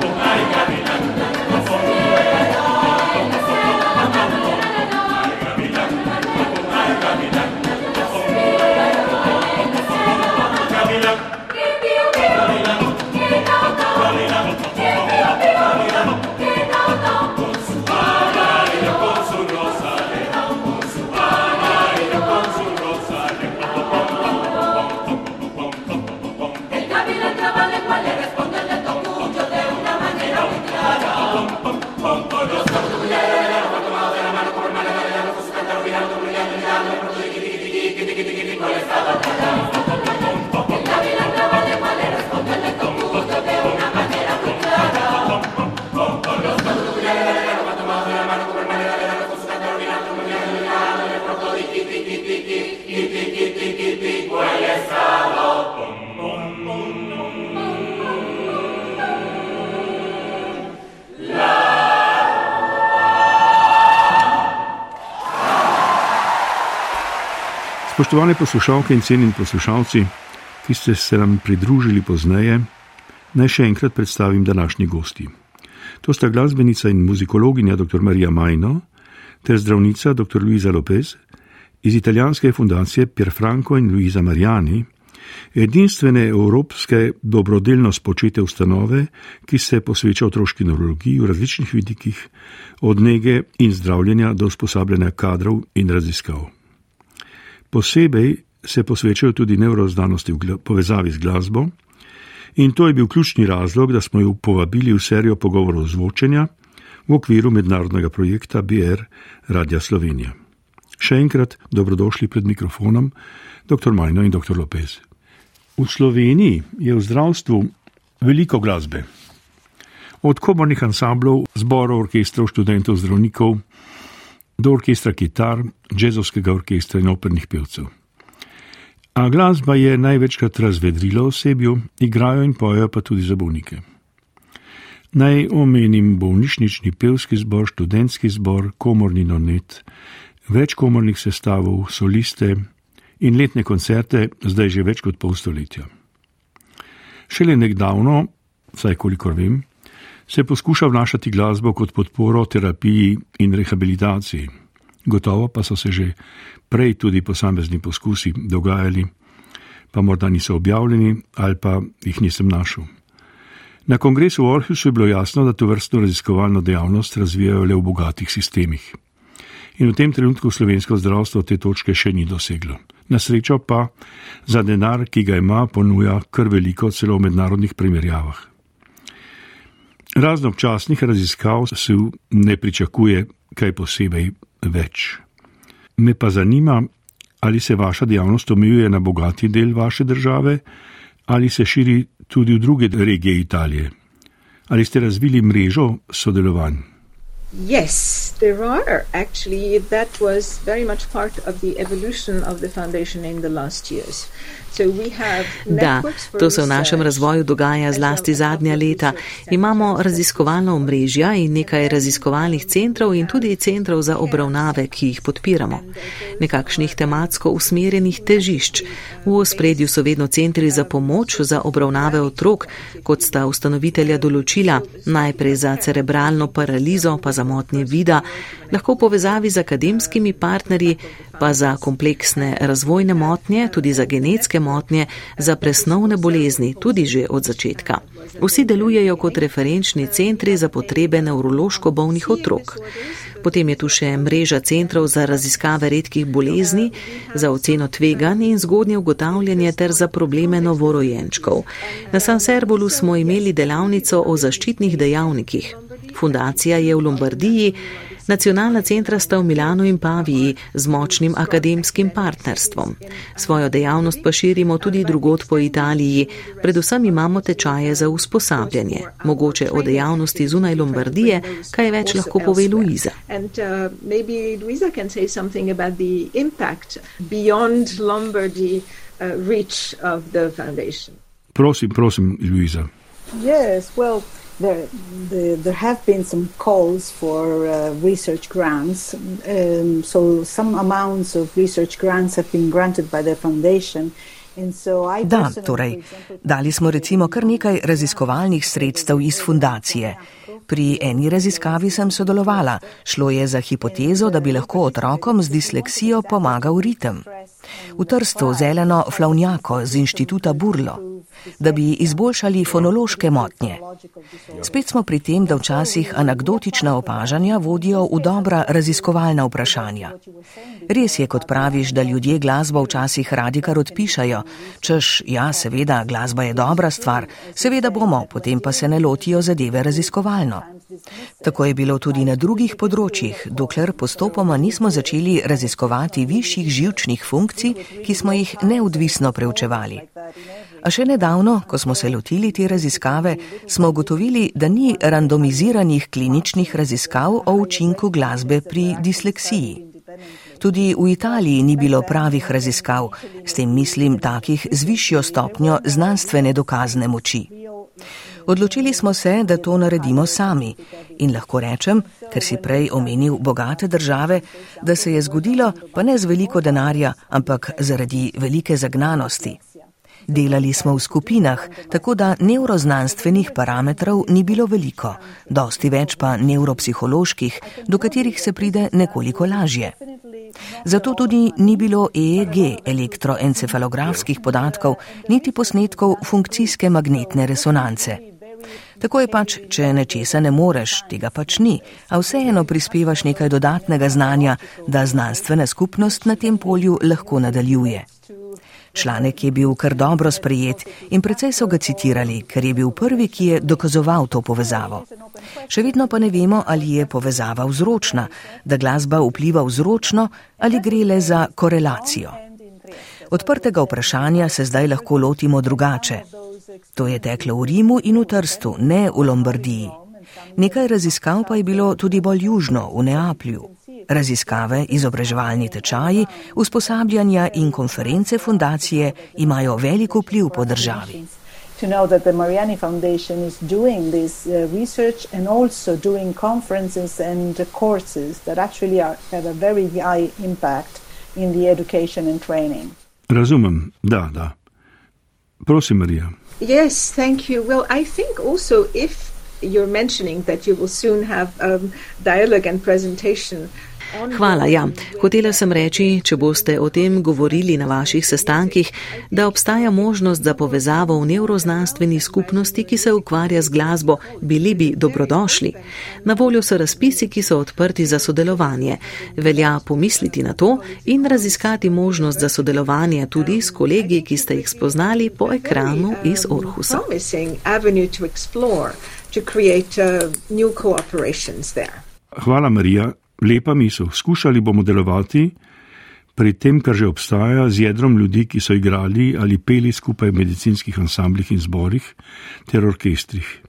Spoštovane poslušalke in cenjeni poslušalci, ki ste se nam pridružili pozneje, naj še enkrat predstavim današnji gosti. To sta glasbenica in muzikologinja dr. Marija Majno ter zdravnica dr. Luisa Lopez iz italijanske fundacije Pierfranco in Luisa Mariani, edinstvene evropske dobrodelno spočete ustanove, ki se posveča otroški neurologiji v različnih vidikih, od nege in zdravljenja do usposabljanja kadrov in raziskav. Posebej se posvečajo tudi neuroznanosti v povezavi z glasbo, in to je bil ključni razlog, da smo jo povabili v serijo pogovorov zvočenja v okviru mednarodnega projekta BR Radia Slovenija. Še enkrat dobrodošli pred mikrofonom, dr. Majno in dr. Lopez. V Sloveniji je v zdravstvu veliko glasbe. Od komornih ansamblov, zborov, orkestrov, študentov, zdravnikov, do orkestra kitar, jazzovskega orkestra in opernih pevcev. A glasba je največkrat razvedrila osebju, igrajo in pojejo pa tudi za bolnike. Naj omenim bolnišnični pevski zbor, študentski zbor, komorni nonet, več komornih sestavov, soliste in letne koncerte, zdaj že več kot pol stoletja. Šele nekdavno, vsaj kolikor vem, se poskuša vnašati glasbo kot podporo terapiji in rehabilitaciji. Gotovo pa so se že prej tudi posamezni poskusi dogajali, pa morda niso objavljeni ali pa jih nisem našel. Na kongresu v Orhusu je bilo jasno, da to vrstno raziskovalno dejavnost razvijajo le v bogatih sistemih. In v tem trenutku slovensko zdravstvo te točke še ni doseglo. Na srečo pa za denar, ki ga ima, ponuja kar veliko, celo v mednarodnih primerjavah. Razno občasnih raziskav se ne pričakuje kaj posebej več. Me pa zanima, ali se vaša dejavnost omejuje na bogati del vaše države, ali se širi tudi v druge regije Italije. Ali ste razvili mrežo sodelovanj? Yes, there are. Actually, that was very much part of the evolution of the foundation in the last years. Da, to se v našem razvoju dogaja zlasti zadnja leta. Imamo raziskovalno omrežja in nekaj raziskovalnih centrov in tudi centrov za obravnave, ki jih podpiramo. Nekakšnih tematsko usmerjenih težišč. V ospredju so vedno centri za pomoč za obravnave otrok, kot sta ustanovitelja določila, najprej za cerebralno paralizo, pa za motnje vida, lahko v povezavi z akademskimi partnerji, pa za kompleksne razvojne motnje, tudi za genetske motnje, za presnovne bolezni, tudi že od začetka. Vsi delujejo kot referenčni centri za potrebe nevrološko bolnih otrok. Potem je tu še mreža centrov za raziskave redkih bolezni, za oceno tveganj in zgodnje ugotavljanje ter za probleme novorojenčkov. Na San Serbolu smo imeli delavnico o zaščitnih dejavnikih. Fundacija je v Lombardiji, Nacionalna centra sta v Milano in Paviji z močnim akademskim partnerstvom. Svojo dejavnost pa širimo tudi drugot po Italiji, predvsem imamo tečaje za usposabljanje. Mogoče o dejavnosti zunaj Lombardije, kaj več lahko pove Luiza. uh, reach of the foundation. Prosim, prosim, Luisa. Yes, well, there, the, there have been some calls for uh, research grants. Um, so some amounts of research grants have been granted by the foundation. Da, torej, dali smo recimo kar nekaj raziskovalnih sredstev iz fundacije. Pri eni raziskavi sem sodelovala. Šlo je za hipotezo, da bi lahko otrokom z disleksijo pomagal ritem. V Trstu zeleno flavnjako z inštituta Burlo, da bi izboljšali fonološke motnje. Spet smo pri tem, da včasih anegdotična opažanja vodijo v dobra raziskovalna vprašanja. Res je, kot praviš, da ljudje glasbo včasih radi kar odpišajo, češ, ja, seveda, glasba je dobra stvar, seveda bomo, potem pa se ne lotijo zadeve raziskovalno. Tako je bilo tudi na drugih področjih, dokler postopoma nismo začeli raziskovati višjih živčnih funkcij, ki smo jih neodvisno preučevali. A še nedavno, ko smo se lotili te raziskave, smo ugotovili, da ni randomiziranih kliničnih raziskav o učinku glasbe pri disleksiji. Tudi v Italiji ni bilo pravih raziskav, s tem mislim takih z višjo stopnjo znanstvene dokazne moči. Odločili smo se, da to naredimo sami in lahko rečem, ker si prej omenil bogate države, da se je zgodilo pa ne z veliko denarja, ampak zaradi velike zagnanosti. Delali smo v skupinah, tako da neuroznanstvenih parametrov ni bilo veliko, dosti več pa neuropsiholoških, do katerih se pride nekoliko lažje. Zato tudi ni bilo EEG elektroencefalografskih podatkov, niti posnetkov funkcijske magnetne resonance. Tako je pač, če nečesa ne moreš, tega pač ni, a vseeno prispevaš nekaj dodatnega znanja, da znanstvena skupnost na tem polju lahko nadaljuje. Članek je bil kar dobro sprejet in precej so ga citirali, ker je bil prvi, ki je dokazoval to povezavo. Še vedno pa ne vemo, ali je povezava vzročna, da glasba vpliva vzročno ali gre le za korelacijo. Odprtega vprašanja se zdaj lahko lotimo drugače. To je teklo v Rimu in v Trstu, ne v Lombardiji. Nekaj raziskav pa je bilo tudi bolj južno, v Neaplju. Raziskave, izobraževalni tečaji, usposabljanja in konference fundacije imajo veliko vpliv po državi. To know that the Mariani Foundation is doing this uh, research and also doing conferences and courses that actually are, have a very high impact in the education and training. Razumem, da, da. Prosim, Marija. Yes, thank you. Well, I think also if you're mentioning that you will soon have um, dialogue and presentation Hvala, ja. Hotela sem reči, če boste o tem govorili na vaših sestankih, da obstaja možnost za povezavo v neuroznanstveni skupnosti, ki se ukvarja z glasbo, bili bi dobrodošli. Na voljo so razpisi, ki so odprti za sodelovanje. Velja pomisliti na to in raziskati možnost za sodelovanje tudi s kolegi, ki ste jih spoznali po ekranu iz Orhusa. Hvala, Marija lepa misel. Skušali bomo delovati pri tem, kar že obstaja, z jedrom ljudi, ki so igrali ali peli skupaj v medicinskih ansamblih in zborih ter orkestrih.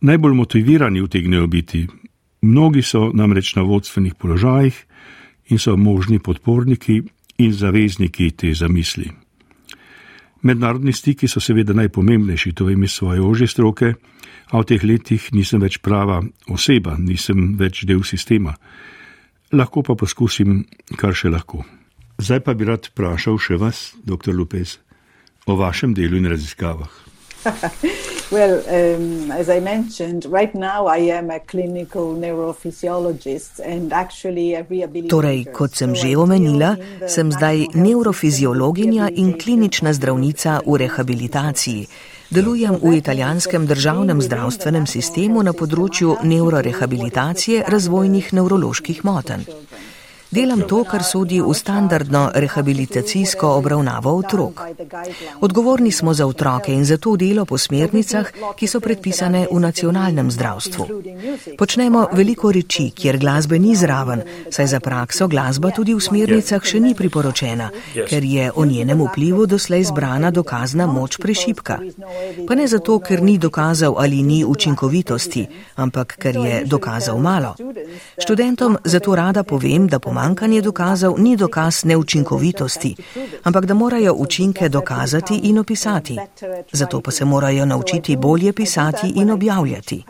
Najbolj motivirani utegnejo biti. Mnogi so namreč na vodstvenih položajih in so možni podporniki in zavezniki te zamisli. Mednarodni stiki so seveda najpomembnejši, to vem iz svoje ože stroke, a v teh letih nisem več prava oseba, nisem več del sistema. Lahko pa poskusim, kar še lahko. Zdaj pa bi rad vprašal še vas, dr. Lopez, o vašem delu in raziskavah. [LAUGHS] well, um, as I mentioned, right now I am a clinical neurophysiologist and actually a rehabilitator. Torej, kot sem že omenila, sem zdaj neurofiziologinja in klinična zdravnica v rehabilitaciji. Delujem v italijanskem državnem zdravstvenem sistemu na področju neurorehabilitacije razvojnih nevroloških motenj. Delam to, kar sodi v standardno rehabilitacijsko obravnavo otrok. Odgovorni smo za otroke in za to delo po smernicah, ki so predpisane v nacionalnem zdravstvu. Počnemo veliko reči, kjer glasbe ni zraven, saj za prakso glasba tudi v smernicah še ni priporočena, ker je o njenem vplivu doslej zbrana dokazna moč prešipka. Pa ne zato, ker ni dokazal ali ni učinkovitosti, ampak ker je dokazal malo. Študentom zato rada povem, da pomagam pomankanje dokazov ni dokaz neučinkovitosti, ampak da morajo učinke dokazati in opisati. Zato pa se morajo naučiti bolje pisati in objavljati.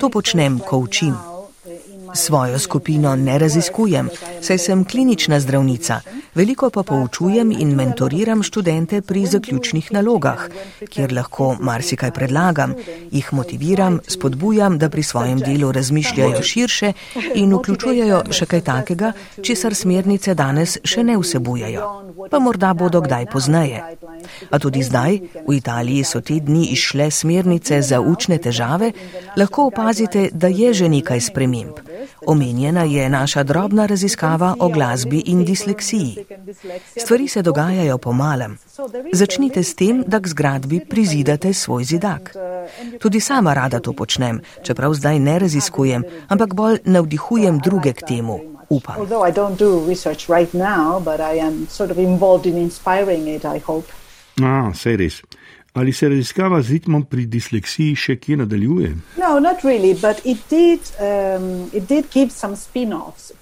To počnem, ko učim. Svojo skupino ne raziskujem, saj sem klinična zdravnica, veliko pa poučujem in mentoriram študente pri zaključnih nalogah, kjer lahko marsikaj predlagam, jih motiviram, spodbujam, da pri svojem delu razmišljajo širše in vključujejo še kaj takega, česar smernice danes še ne vsebujejo. Pa morda bodo kdaj pozneje. A tudi zdaj, v Italiji so te dni išle smernice za učne težave, lahko opazite, da je že nekaj sprememb. Omenjena je naša drobna raziskava o glasbi in disleksiji. Stvari se dogajajo po malem. Začnite s tem, da k zgradbi prizidate svoj zidak. Tudi sama rada to počnem, čeprav zdaj ne raziskujem, ampak bolj navdihujem druge k temu. Upam. Ah, sej res. Ali se raziskava z ritmom pri disleksiji še kje nadaljuje? No, really, did, um,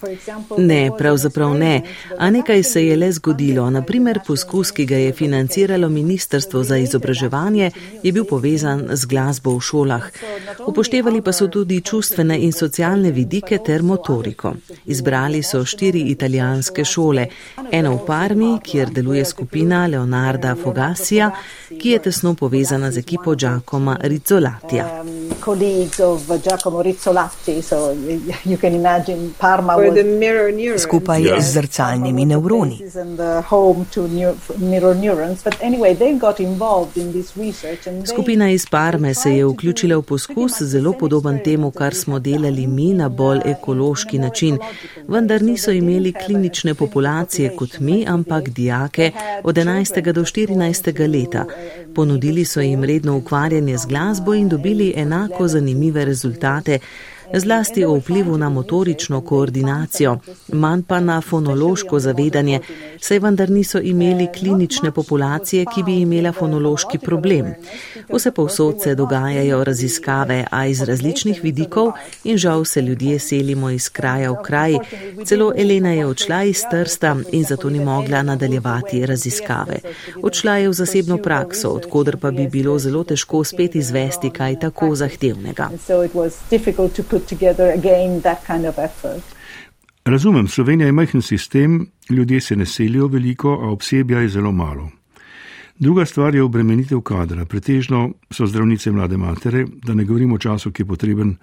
example, ne, pravzaprav ne. A nekaj se je le zgodilo. Naprimer, poskus, ki ga je financiralo Ministrstvo za izobraževanje, je bil povezan z glasbo v šolah. Upoštevali pa so tudi čustvene in socialne vidike ter motoriko. Izbrali so štiri italijanske šole. Eno v Parmi, kjer deluje skupina Leonarda Fogasija, ki je tesno tesno povezana z ekipo Giacomo Rizzolatija. Um, Skupaj z zrcalnimi nevroni. Skupina iz Parme se je vključila v poskus zelo podoben temu, kar smo delali mi na bolj ekološki način, vendar niso imeli klinične populacije kot mi, ampak dijake od 11. do 14. leta. Ponudili so jim redno ukvarjanje z glasbo in dobili enako zanimive rezultate, zlasti o vplivu na motorično koordinacijo, manj pa na fonološko zavedanje, saj vendar niso imeli klinične populacije, ki bi imela fonološki problem. Vse povsod se dogajajo raziskave, a iz različnih vidikov in žal se ljudje selimo iz kraja v kraj. Celo Elena je odšla iz Trsta in zato ni mogla nadaljevati raziskave. Odšla je v zasebno prakso, odkudar pa bi bilo zelo težko spet izvesti kaj tako zahtevnega put together again that kind of effort. Razumem, Slovenija je majhen sistem, ljudje se ne selijo veliko, a obsebja je zelo malo. Druga stvar je obremenitev kadra. Pretežno so zdravnice mlade matere, da ne govorimo o času, ki je potreben,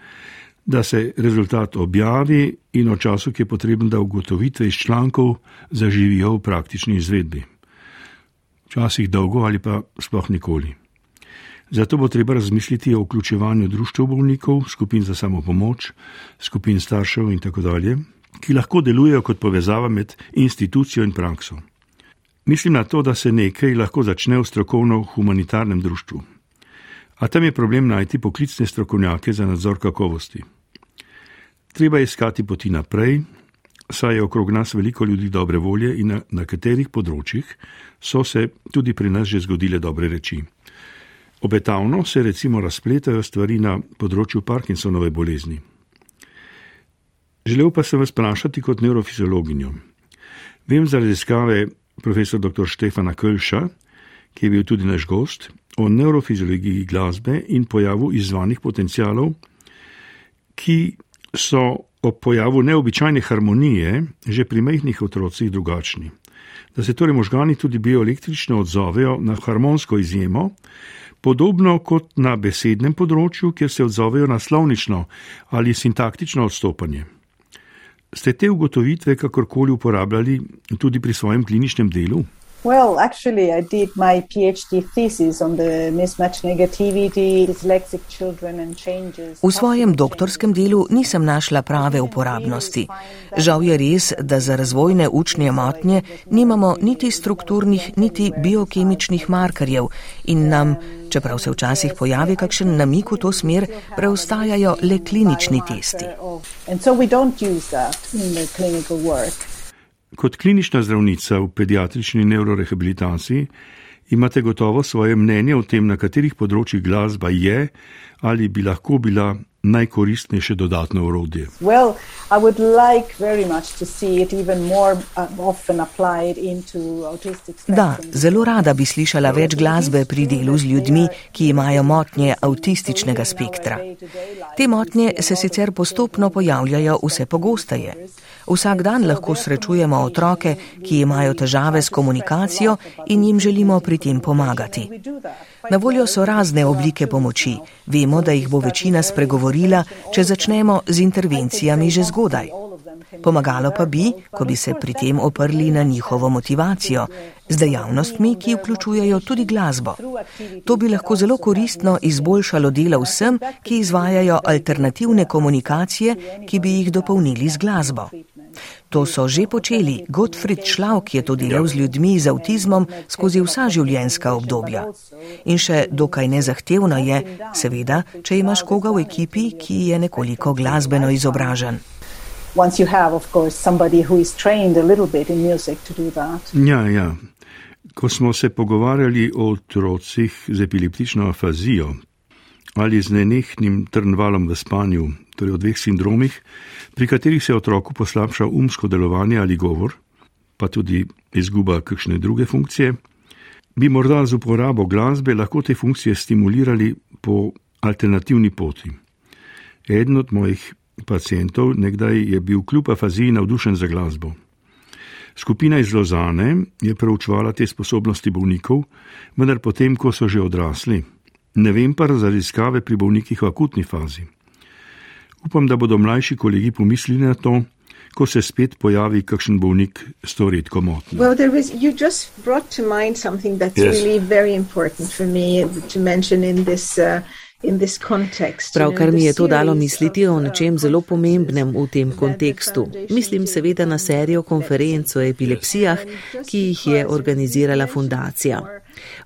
da se rezultat objavi in o času, ki je potreben, da ugotovitve iz člankov zaživijo v praktični izvedbi. Včasih dolgo ali pa sploh nikoli. Zato bo treba razmisliti o vključevanju društv bolnikov, skupin za samo pomoč, skupin staršev in tako dalje, ki lahko delujejo kot povezava med institucijo in prakso. Mislim na to, da se nekaj lahko začne v strokovno-humanitarnem društvu. A tam je problem najti poklicne strokovnjake za nadzor kakovosti. Treba iskati poti naprej, saj je okrog nas veliko ljudi dobre volje in na, na katerih področjih so se tudi pri nas že zgodile dobre reči. Obetavno se recimo razpletajo stvari na področju Parkinsonove bolezni. Želel pa sem vas vprašati kot neurofiziologinjo. Vem za raziskave profesor dr. Štefana Kölša, ki je bil tudi naš gost, o neurofiziologiji glasbe in pojavu izvanih potencialov, ki so ob pojavu neobičajne harmonije že pri mehkih otrocih drugačni. Da se torej možgani tudi bioelektrično odzovejo na harmonsko izjemo, podobno kot na besednem področju, kjer se odzovejo na slovnično ali sintaktično odstopanje. Ste te ugotovitve kakorkoli uporabljali tudi pri svojem kliničnem delu? Well, actually, I did my PhD thesis on the mismatch negativity, dyslexic children and changes. V svojem doktorskem delu nisem našla prave uporabnosti. Žal je res, da za razvojne učne motnje nimamo niti strukturnih, niti biokemičnih markerjev in nam, čeprav se včasih pojavi kakšen namik v to smer, preostajajo le klinični testi. Kot klinična zdravnica v pediatrični neurorehabilitaciji imate gotovo svoje mnenje o tem, na katerih področjih glasba je ali bi lahko bila najkoristnejše dodatno urodje? Well, like da, zelo rada bi slišala več glasbe pri delu z ljudmi, ki imajo motnje avtističnega spektra. Te motnje se sicer postopno pojavljajo vse pogosteje. Vsak dan lahko srečujemo otroke, ki imajo težave s komunikacijo in jim želimo pri tem pomagati. Na voljo so razne oblike pomoči. Vemo, da jih bo večina spregovorila, če začnemo z intervencijami že zgodaj. Pomagalo pa bi, ko bi se pri tem oprli na njihovo motivacijo, z dejavnostmi, ki vključujejo tudi glasbo. To bi lahko zelo koristno izboljšalo delo vsem, ki izvajajo alternativne komunikacije, ki bi jih dopolnili z glasbo. To so že počeli. Gottfried Schlauk je to delal z ljudmi z avtizmom skozi vsa življenjska obdobja. In še dokaj nezahtevno je, seveda, če imaš koga v ekipi, ki je nekoliko glasbeno izobražen. Ja, ja. Ko smo se pogovarjali o otrocih z epileptično afazijo ali z nenehnim trnvalom v spanju, torej o dveh sindromih, pri katerih se otroku poslabša umsko delovanje ali govor, pa tudi izguba kakšne druge funkcije, bi morda z uporabo glasbe lahko te funkcije stimulirali po alternativni poti. Eden od mojih pacijentov nekdaj je bil kljub afaziji navdušen za glasbo. Skupina iz Lozane je preučevala te sposobnosti bolnikov, vendar potem, ko so že odrasli. Ne vem pa za raziskave pri bolnikih v akutni fazi. Upam, da bodo mlajši kolegi pomislili na to, ko se spet pojavi kakšen bolnik s to redko motnjo. Well, is, you just brought to mind something that's yes. really very important for me to mention in this. Uh, Pravkar mi je to dalo misliti o nečem zelo pomembnem v tem kontekstu. Mislim seveda na serijo konferenc o epilepsijah, ki jih je organizirala fundacija.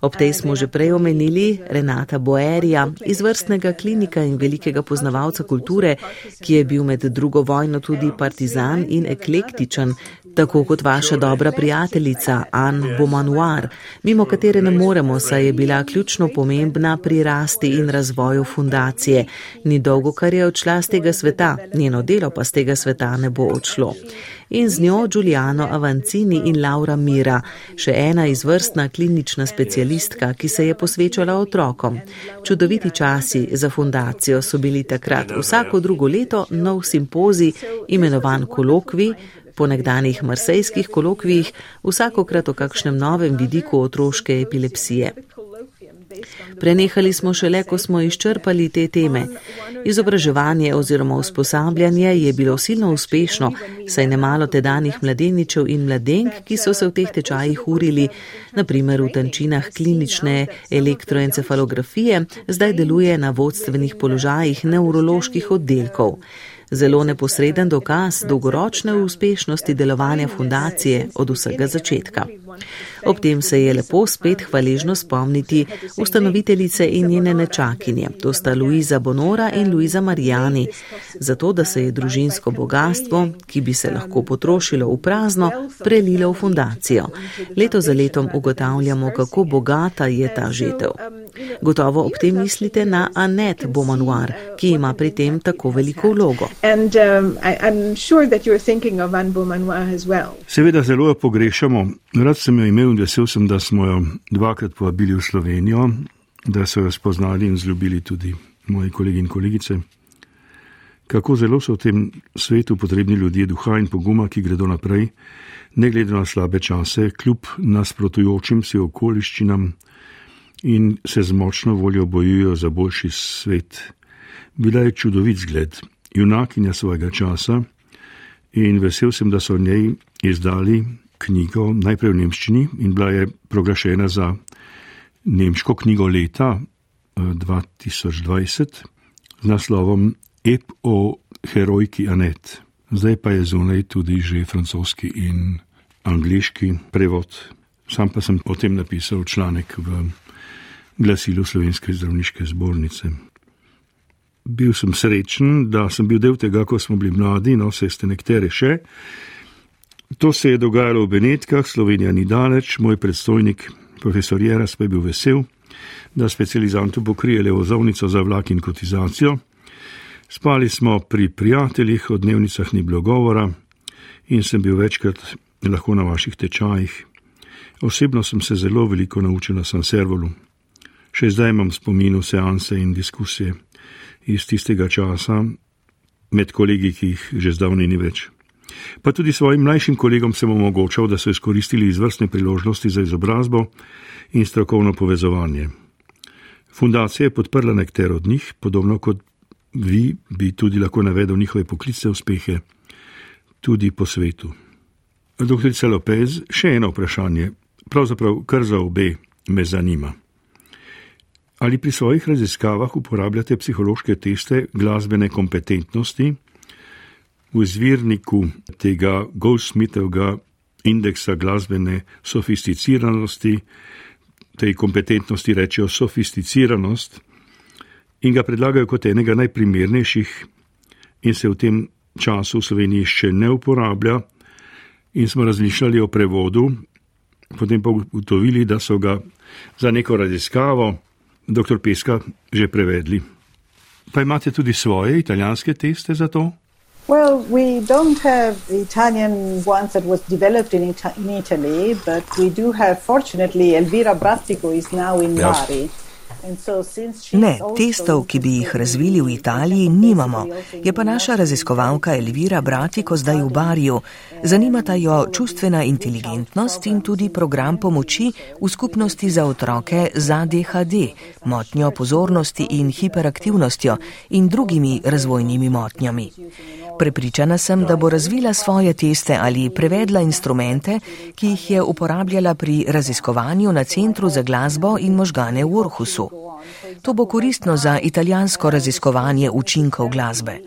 Ob tej smo že prej omenili Renata Boerija, izvrstnega klinika in velikega poznavalca kulture, ki je bil med drugo vojno tudi partizan in eklektičen, tako kot vaša dobra prijateljica Anne Beaumanoir, mimo katere ne moremo, saj je bila ključno pomembna pri rasti in razvoju fundacije. Ni dolgo, kar je odšla z tega sveta, njeno delo pa z tega sveta ne bo odšlo in z njo Giuliano Avancini in Laura Mira, še ena izvrstna klinična specialistka, ki se je posvečala otrokom. Čudoviti časi za fundacijo so bili takrat vsako drugo leto nov simpozi, imenovan kolokvi. Po nekdanjih marsejskih kolokvijih, vsakokrat o kakšnem novem vidiku otroške epilepsije. Prenehali smo šele, ko smo izčrpali te teme. Izobraževanje oziroma usposabljanje je bilo silno uspešno, saj nemalo tedanih mladeničev in mladenk, ki so se v teh tečajih urili, naprimer v tančinah klinične elektroencefalografije, zdaj deluje na vodstvenih položajih nevroloških oddelkov zelo neposreden dokaz dolgoročne uspešnosti delovanja fundacije od vsega začetka. Ob tem se je lepo spet hvaležno spomniti ustanoviteljice in njene nečakinje, to sta Luiza Bonora in Luiza Marijani, zato da se je družinsko bogatstvo, ki bi se lahko potrošilo v prazno, prelilo v fundacijo. Leto za letom ugotavljamo, kako bogata je ta žetev. Gotovo ob tem mislite na Annette Beaumanoir, ki ima pri tem tako veliko vlogo. And, um. Seveda zelo jo pogrešamo. Rad sem jo imel in vesel sem, da smo jo dvakrat povabili v Slovenijo, da so jo spoznali in zljubili tudi moji kolegi in kolegice. Kako zelo so v tem svetu potrebni ljudje duha in poguma, ki gredo naprej, ne glede na slabe čase, kljub nasprotujočim si okoliščinam in se z močno voljo bojujo za boljši svet. Bila je čudovit zgled, junakinja svojega časa in vesel sem, da so njej izdali knjigo najprej v nemščini in bila je proglašena za nemško knjigo leta 2020 eh, z naslovom Ep o herojki Anet. Zdaj pa je zunaj tudi že francoski in angliški prevod. Sam pa sem o tem napisal članek v glasilo Slovenske zdravniške zbornice. Bil sem srečen, da sem bil del tega, ko smo bili mladi, no vse ste nektere še. To se je dogajalo v Benetkah, Slovenija ni daleč, moj predstojnik, profesor Jeras, pa je bil vesel, da specializantu pokrije le vozovnico za vlak in kotizacijo. Spali smo pri prijateljih, o dnevnicah ni bilo govora in sem bil večkrat lahko na vaših tečajih. Osebno sem se zelo veliko naučil na Sanservolu. Še zdaj imam spomin v seanse in diskusije iz tistega časa med kolegi, ki jih že zdavni ni več. Pa tudi svojim mlajšim kolegom sem omogočal, da so izkoristili izvrstne priložnosti za izobrazbo in strokovno povezovanje. Fundacija je podprla nekatero od njih, podobno kot vi bi tudi lahko navedel njihove poklicne uspehe tudi po svetu. Dr. Lopez, še eno vprašanje, pravzaprav kar za obe me zanima. Ali pri svojih raziskavah uporabljate psihološke teste glasbene kompetentnosti? V izvirniku tega Goldsmithovega indeksa glasbene sofisticiranosti, tej kompetentnosti rečejo sofisticiranost, in ga predlagajo kot enega najprimernejših, in se v tem času v Sloveniji še ne uporablja, in smo razmišljali o prevodu, potem pa ugotovili, da so ga za neko raziskavo dr. Peska že prevedli. Pa imate tudi svoje italijanske teste za to? Well, we don't have the Italian ones that was developed in, Ita in Italy, but we do have, fortunately, Elvira Brastico is now in yes. Bari. Ne, testov, ki bi jih razvili v Italiji, nimamo. Je pa naša raziskovalka Elvira Bratiko zdaj v Barju. Zanimata jo čustvena inteligentnost in tudi program pomoči v skupnosti za otroke za DHD, motnjo pozornosti in hiperaktivnostjo in drugimi razvojnimi motnjami. Prepričana sem, da bo razvila svoje teste ali prevedla instrumente, ki jih je uporabljala pri raziskovanju na Centru za glasbo in možgane v Orhusu. To bo koristno za italijansko raziskovanje učinkov glasbe.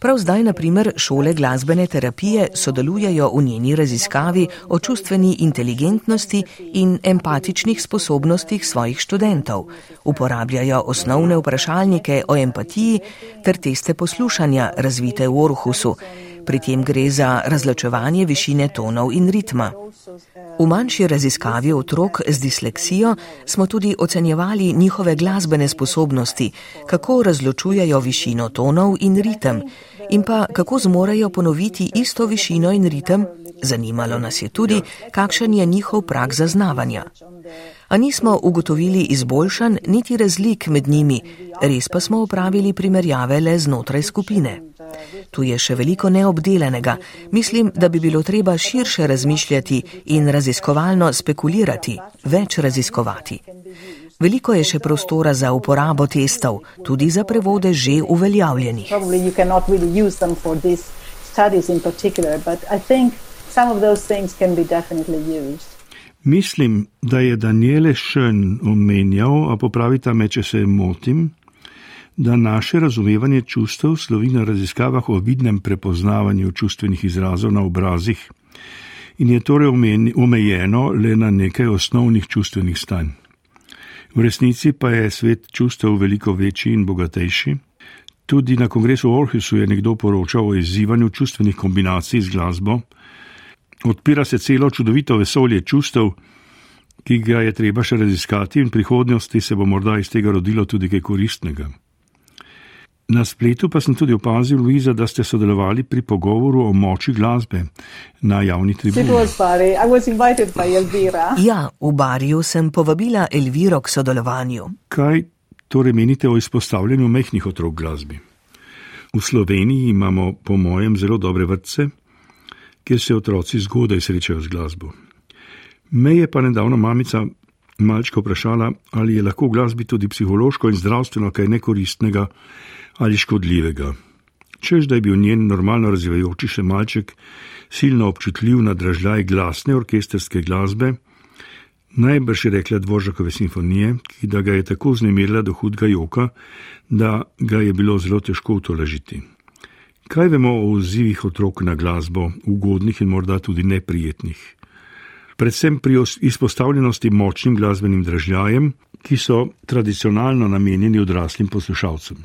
Prav zdaj, na primer, šole glasbene terapije sodelujejo v njeni raziskavi o čustveni inteligentnosti in empatičnih sposobnostih svojih študentov. Uporabljajo osnovne vprašalnike o empatiji ter teste poslušanja razvite v Orhusu. Pri tem gre za razločevanje višine tonov in ritma. V manjši raziskavi otrok z disleksijo smo tudi ocenjevali njihove glasbene sposobnosti, kako razločujejo višino tonov in ritem in pa kako zmorejo ponoviti isto višino in ritem. Zanimalo nas je tudi, kakšen je njihov prak zaznavanja. A nismo ugotovili izboljšan niti razlik med njimi, res pa smo upravili primerjave le znotraj skupine. Tu je še veliko neobdelenega. Mislim, da bi bilo treba širše razmišljati in raziskovalno spekulirati, več raziskovati. Veliko je še prostora za uporabo testov, tudi za prevode že uveljavljenih. Mislim, da je Daniele Šen omenjal, a popravite me, če se motim, da naše razumevanje čustev slovi na raziskavah o vidnem prepoznavanju čustvenih izrazov na obrazih in je torej omejeno le na nekaj osnovnih čustvenih stanj. V resnici pa je svet čustev veliko večji in bogatejši. Tudi na kongresu v Orhusu je nekdo poročal o izzivanju čustvenih kombinacij z glasbo. Odpira se celo čudovito vesolje čustev, ki ga je treba še raziskati in v prihodnosti se bo morda iz tega rodilo tudi kaj koristnega. Na spletu pa sem tudi opazil, Luiza, da ste sodelovali pri pogovoru o moči glasbe na javni tribuni. Ja, v Barju sem povabila Elviro k sodelovanju. Kaj torej menite o izpostavljanju mehkih otrok glasbi? V Sloveniji imamo, po mojem, zelo dobre vrtce, kjer se otroci zgodaj srečajo z glasbo. Me je pa nedavno mamica malčko vprašala, ali je lahko v glasbi tudi psihološko in zdravstveno kaj nekoristnega ali škodljivega. Čež da je bil njen normalno razvijajoči se malček silno občutljiv na dražljaj glasne orkesterske glasbe, najbrž je rekla Dvoržakove simfonije, ki da ga je tako znemirila do hudega joka, da ga je bilo zelo težko utolažiti. Kaj vemo o odzivih otrok na glasbo, ugodnih in morda tudi neprijetnih? Predvsem pri izpostavljenosti močnim glasbenim dražljajem, ki so tradicionalno namenjeni odraslim poslušalcem.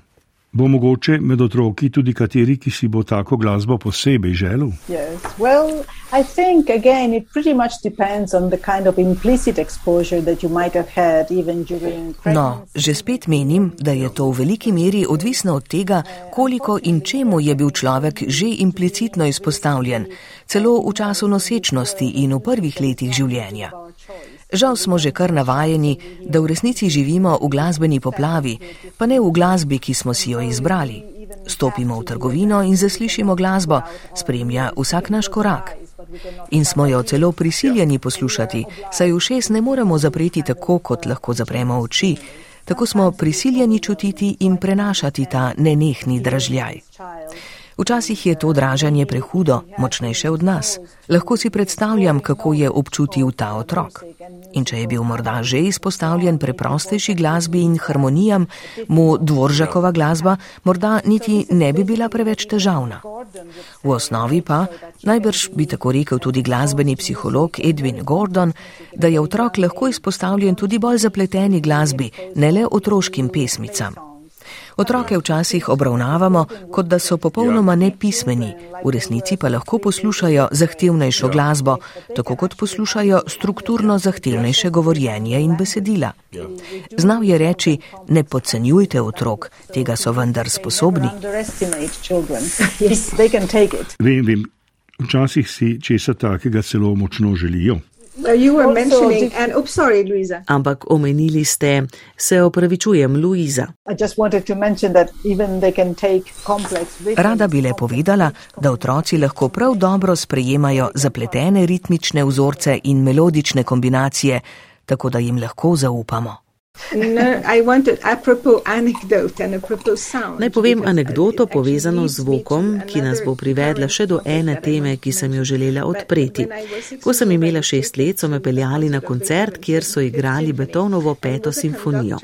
Bo mogoče med otroki tudi kateri, ki si bo tako glasbo posebej želel? Yes. Well, I think again it pretty much depends on the kind of implicit exposure that you might have had even during No, pregnancy. že spet menim, da je to v veliki meri odvisno od tega, koliko in čemu je bil človek že implicitno izpostavljen, celo v času nosečnosti in v prvih letih življenja. Žal smo že kar navajeni, da v resnici živimo v glasbeni poplavi, pa ne v glasbi, ki smo si jo izbrali. Stopimo v trgovino in zaslišimo glasbo, spremlja vsak naš korak. In smo jo celo prisiljeni poslušati, saj ušes ne moremo zapreti tako, kot lahko zapremo oči. Tako smo prisiljeni čutiti in prenašati ta nenehni dražljaj. Včasih je to dražanje prehudo, močnejše od nas. Lahko si predstavljam, kako je občutil ta otrok. In če je bil morda že izpostavljen preprostejši glasbi in harmonijam, mu dvoržakova glasba morda niti ne bi bila preveč težavna. V osnovi pa, najbrž bi tako rekel tudi glasbeni psiholog Edwin Gordon, da je otrok lahko izpostavljen tudi bolj zapleteni glasbi, ne le otroškim pesmicam. Otroke včasih obravnavamo, kot da so popolnoma nepismeni, v resnici pa lahko poslušajo zahtevnejšo glasbo, tako kot poslušajo strukturno zahtevnejše govorjenje in besedila. Znal je reči: Ne podcenjujte otrok, tega so vendar sposobni. Vem, vem, včasih si česa takega celo močno želijo. Uh, you were Also mentioning, dif- and oops, sorry. Ampak omenili ste, se opravičujem, Luiza. I just wanted to mention that even they can take complex rhythms. Rada bi le povedala, da otroci lahko prav dobro sprejemajo zapletene ritmične vzorce in melodične kombinacije, tako da jim lahko zaupamo. No, I wanted apropos anecdote and apropos sound. Naj povem anegdoto povezano z zvokom, ki nas bo privedla še do ene teme, ki sem jo želela odpreti. Ko sem imela šest let, so me peljali na koncert, kjer so igrali Beethovnovo peto simfonijo.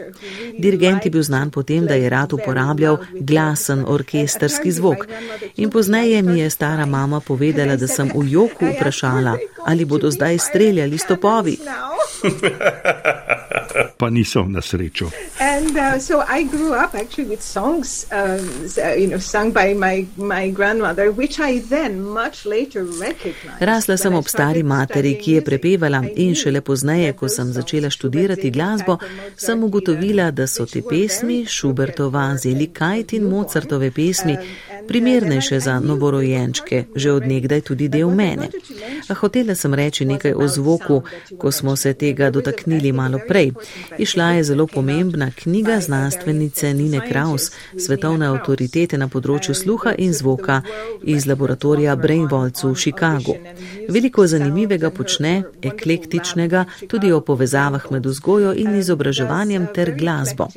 Dirigent je bil znan po tem, da je rad uporabljal glasen orkesterski zvok. In pozneje mi je stara mama povedala, da sem v joku vprašala, ali bodo zdaj streljali stopovi. [LAUGHS] Pa niso na srečo. And uh, so I grew up actually with songs, um, uh, you know, sung by my, my grandmother, which I then much later recognized. Rasla sem ob stari materi, ki je prepevala in šele pozneje, ko sem začela študirati glasbo, sem ugotovila, da so te pesmi, Schubertova, Zelikajt in Mozartove pesmi, primernejše za novorojenčke, že odnegdaj tudi del mene. A hotela sem reči nekaj o zvoku, ko smo se tega dotaknili malo prej. Išla je zelo pomembna knjiga znanstvenice Nine Kraus, svetovne avtoritete na področju sluha in zvoka iz laboratorija Brainwalds v Chicagu. Veliko zanimivega počne, eklektičnega, tudi o povezavah med vzgojo in izobraževanjem ter glasbo.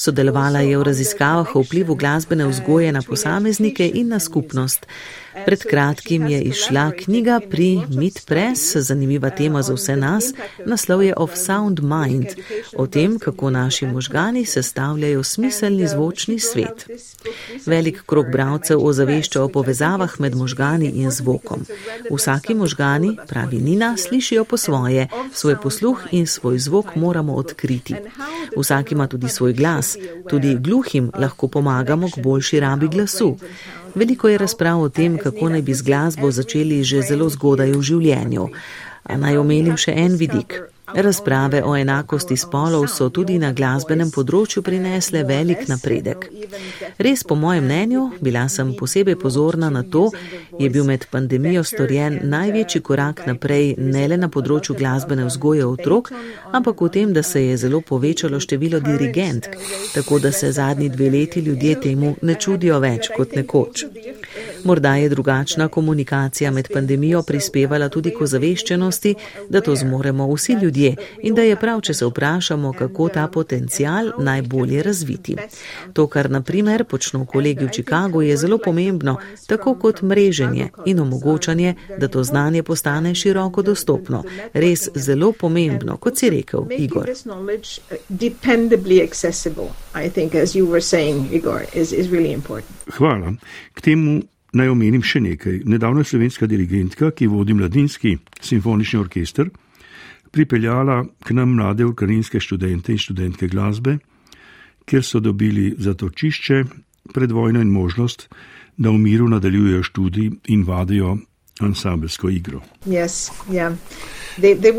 Sodelovala je v raziskavah o vplivu glasbene vzgoje na posameznike in na skupnost. Pred kratkim je išla knjiga pri Meet Press, zanimiva tema za vse nas, naslov je Of Sound Mind, o tem, kako naši možgani sestavljajo smiselni zvočni svet. Velik krok bravcev ozavešča o povezavah med možgani in zvokom. Vsaki možgani, pravi Nina, slišijo po svoje, svoj posluh in svoj zvok moramo odkriti. Vsak ima tudi svoj glas, tudi gluhim lahko pomagamo k boljši rabi glasu. Veliko je razprav o tem, kako naj bi z glasbo začeli že zelo zgodaj v življenju. A naj omenim še en vidik. Razprave o enakosti spolov so tudi na glasbenem področju prinesle velik napredek. Res, po mojem mnenju, bila sem posebej pozorna na to, je bil med pandemijo storjen največji korak naprej ne le na področju glasbene vzgoje otrok, ampak v tem, da se je zelo povečalo število dirigentk, tako da se zadnji dve leti ljudje temu ne čudijo več kot nekoč. Morda je drugačna komunikacija med pandemijo prispevala tudi k ozaveščenosti, da to zmoremo vsi ljudje in da je prav, če se vprašamo, kako ta potencial najbolje razviti. To, kar naprimer počno kolegi v Chicagu, je zelo pomembno, tako kot mreženje in omogočanje, da to znanje postane široko dostopno. Res zelo pomembno, kot si rekel, Igor. uh, dependably accessible, I think, as you were saying, Igor, is, is really important. Hvala. K temu naj omenim še nekaj. Nedavno je slovenska dirigentka, ki vodi mladinski simfonični orkester, pripeljala k nam mlade ukrajinske študente in študentke glasbe, kjer so dobili zatočišče pred vojno in možnost, da v miru nadaljujejo študij in vadijo ansambelsko igro. Yes, yeah. they, they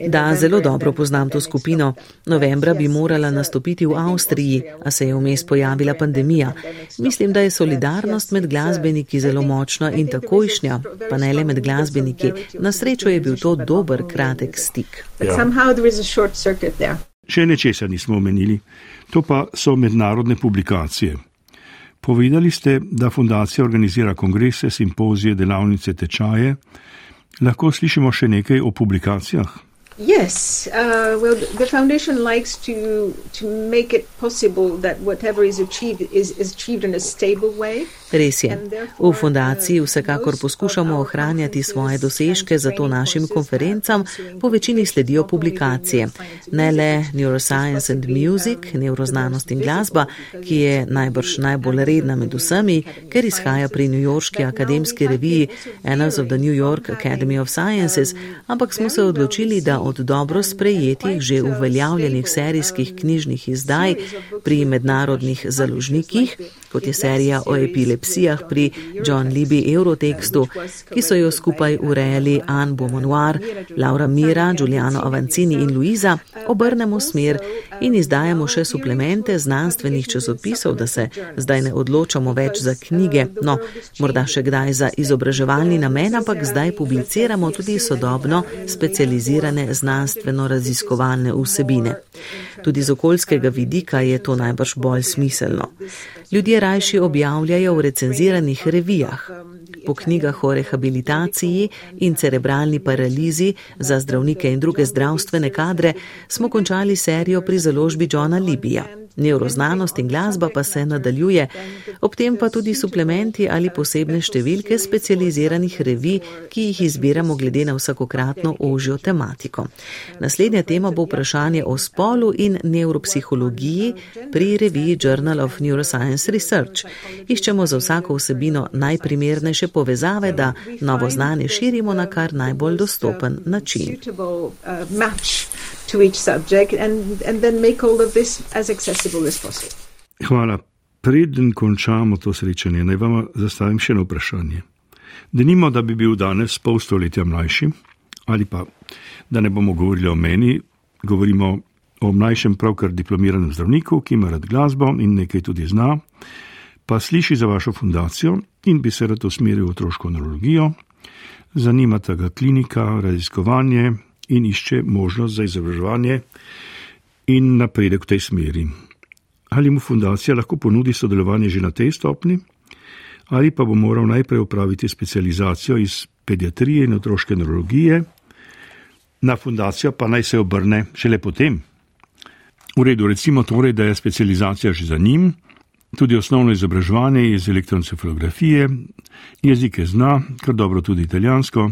in, da, zelo dobro poznam to skupino. Novembra bi morala nastopiti v Avstriji, a se je vmes pojavila pandemija. Mislim, da je solidarnost med glasbeniki zelo močna in takojšnja, pa ne le med glasbeniki. Na srečo je bil to dober, kratek stik. Ja. Še nečesa nismo omenili, to pa so mednarodne publikacije. Povedali ste, da fundacija organizira kongrese, simpozije, delavnice, tečaje. Lahko slišimo še nekaj o publikacijah? Yes, uh, well, the foundation likes to to make it possible that whatever is achieved is, is achieved in a stable way. Res je. V fundaciji vsekakor poskušamo ohranjati svoje dosežke, zato našim konferencam po večini sledijo publikacije. Ne le Neuroscience and Music, neuroznanost in glasba, ki je najbrž najbolj redna med vsemi, ker izhaja pri New Yorkski akademski reviji Annals of the New York Academy of Sciences, ampak smo se odločili, da od dobro sprejetih, že uveljavljenih serijskih knjižnih izdaj pri mednarodnih založnikih, kot je serija o epilepsijah pri John Libby Eurotekstu, ki so jo skupaj urejali Anne Beaumanoir, Laura Mira, Giuliano Avancini in Luiza, obrnemo smer in izdajamo še suplemente znanstvenih časopisov, da se zdaj ne odločamo več za knjige, no, morda še kdaj za izobraževalni namen, ampak zdaj publiciramo tudi sodobno specializirane znanstveno-raziskovalne vsebine. Tudi z okoljskega vidika je to najbrž bolj smiselno. Ljudje rajši objavljajo v recenziranih revijah. Po knjigah o rehabilitaciji in cerebralni paralizi za zdravnike in druge zdravstvene kadre smo končali serijo pri založbi Johna Libija. Neuroznanost in glasba pa se nadaljuje, ob tem pa tudi suplementi ali posebne številke specializiranih revij, ki jih izbiramo glede na vsakokratno ožjo tematiko. Naslednja tema bo vprašanje o spolu in neuropsihologiji pri reviji Journal of Neuroscience Research. Iščemo za vsako vsebino najprimernejše povezave, da novo znanje širimo na kar najbolj dostopen način to each subject and, and then make all of this as accessible as possible. Hvala. Preden končamo to srečanje, naj vam zastavim še eno vprašanje. Da nimo, da bi bil danes pol stoletja mlajši, ali pa da ne bomo govorili o meni, govorimo o mlajšem, pravkar diplomiranem zdravniku, ki ima rad glasbo in nekaj tudi zna, pa sliši za vašo fundacijo in bi se rad usmeril v otroško neurologijo, zanimata ga klinika, raziskovanje, in išče možnost za izobraževanje in napredek v tej smeri. Ali mu fundacija lahko ponudi sodelovanje že na tej stopni, ali pa bo moral najprej upraviti specializacijo iz pediatrije in otroške neurologije, na fundacijo pa naj se obrne šele potem. V redu, recimo torej, da je specializacija že za njim, tudi osnovno izobraževanje iz elektroencefalografije, jezike zna, kar dobro tudi italijansko,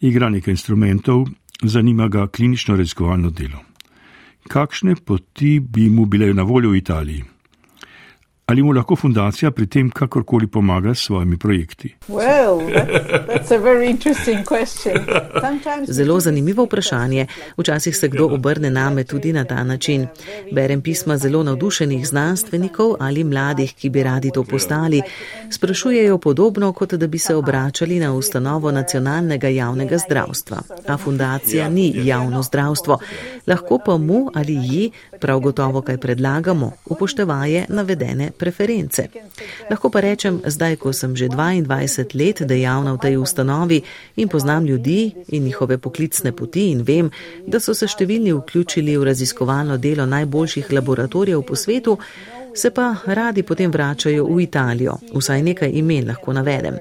igra nekaj instrumentov zanima ga klinično raziskovalno delo. Kakšne poti bi mu bile na voljo v Italiji? Ali mu lahko fundacija pri tem kakorkoli pomaga s svojimi projekti? Well, that's, that's Zelo zanimivo vprašanje. Včasih se kdo obrne name tudi na ta način. Berem pisma zelo navdušenih znanstvenikov ali mladih, ki bi radi to postali. Sprašujejo podobno, kot da bi se obračali na ustanovo nacionalnega javnega zdravstva. A fundacija ni javno zdravstvo. Lahko pa mu ali ji prav gotovo kaj predlagamo, upoštevaje navedene preference. Lahko pa rečem, zdaj, ko sem že 22 let dejavna v tej ustanovi in poznam ljudi in njihove poklicne poti in vem, da so se številni vključili v raziskovalno delo najboljših laboratorijev po svetu, se pa radi potem vračajo v Italijo. Vsaj nekaj imen lahko navedem.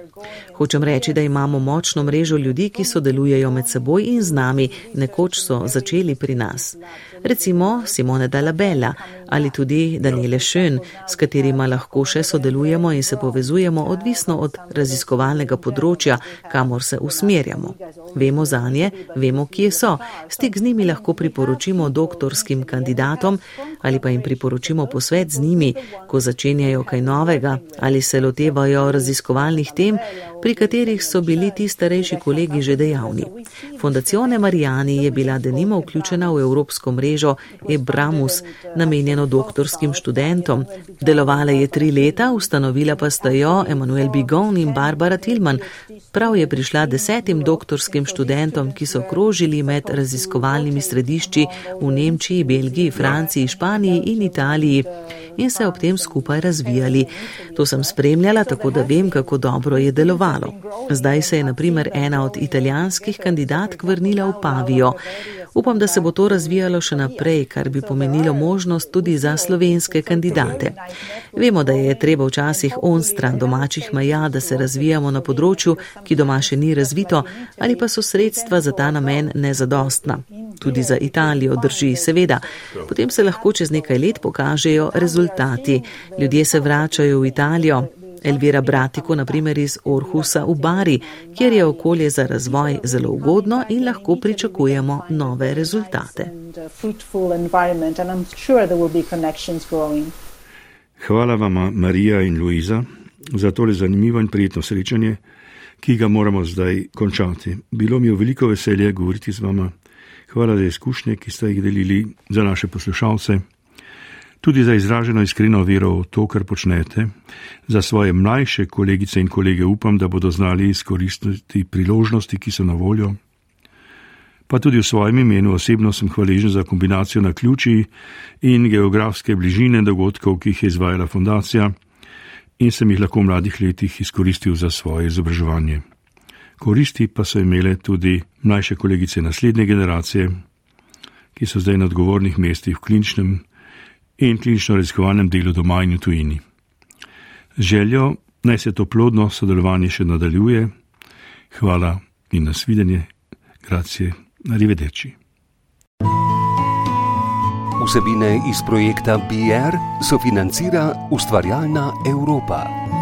Hočem reči, da imamo močno mrežo ljudi, ki sodelujejo med seboj in z nami, nekoč so začeli pri nas. Recimo Simone Dalabella ali tudi Daniele Schön, s katerima lahko še sodelujemo in se povezujemo, odvisno od raziskovalnega področja, kamor se usmerjamo. Vemo za nje, vemo, kje so. Stik z njimi lahko priporočimo doktorskim kandidatom ali pa jim priporočimo posvet z njimi drugimi, ko začenjajo kaj novega ali se lotevajo raziskovalnih tem, pri katerih so bili ti starejši kolegi že dejavni. Fondacione Marijani je bila denimo vključena v evropsko mrežo Ebramus, namenjeno doktorskim študentom. Delovala je tri leta, ustanovila pa sta jo Emanuel Bigon in Barbara Tillman. Prav je prišla desetim doktorskim študentom, ki so krožili med raziskovalnimi središči v Nemčiji, Belgiji, Franciji, Španiji in Italiji in se ob tem skupaj razvijali. To sem spremljala, tako da vem, kako dobro je delovalo. Zdaj se je naprimer ena od italijanskih kandidatk vrnila v Pavijo. Upam, da se bo to razvijalo še naprej, kar bi pomenilo možnost tudi za slovenske kandidate. Vemo, da je treba včasih on stran domačih meja, da se razvijamo na področju, ki doma še ni razvito, ali pa so sredstva za ta namen nezadostna. Tudi za Italijo drži, seveda. Potem se lahko čez nekaj let pokažejo rezultati. Ljudje se vračajo v Italijo, Elvira Bratiko, naprimer iz Orhusa v Bari, kjer je okolje za razvoj zelo ugodno in lahko pričakujemo nove rezultate. Hvala vam, Marija in Luiza, za tole zanimivo in prijetno srečanje, ki ga moramo zdaj končati. Bilo mi je veliko veselje govoriti z vama. Hvala za izkušnje, ki ste jih delili za naše poslušalce tudi za izraženo iskreno vero v to, kar počnete. Za svoje mlajše kolegice in kolege upam, da bodo znali izkoristiti priložnosti, ki so na voljo. Pa tudi v svojem imenu osebno sem hvaležen za kombinacijo na ključi in geografske bližine dogodkov, ki jih je izvajala fundacija in sem jih lahko v mladih letih izkoristil za svoje izobraževanje. Koristi pa so imele tudi mlajše kolegice naslednje generacije, ki so zdaj na odgovornih mestih v kliničnem in klinično raziskovalnem delu doma in v tujini. Z željo naj se to plodno sodelovanje še nadaljuje. Hvala in nasvidenje, gracije, arrivederci. Vsebine iz projekta BR sofinancira ustvarjalna Evropa.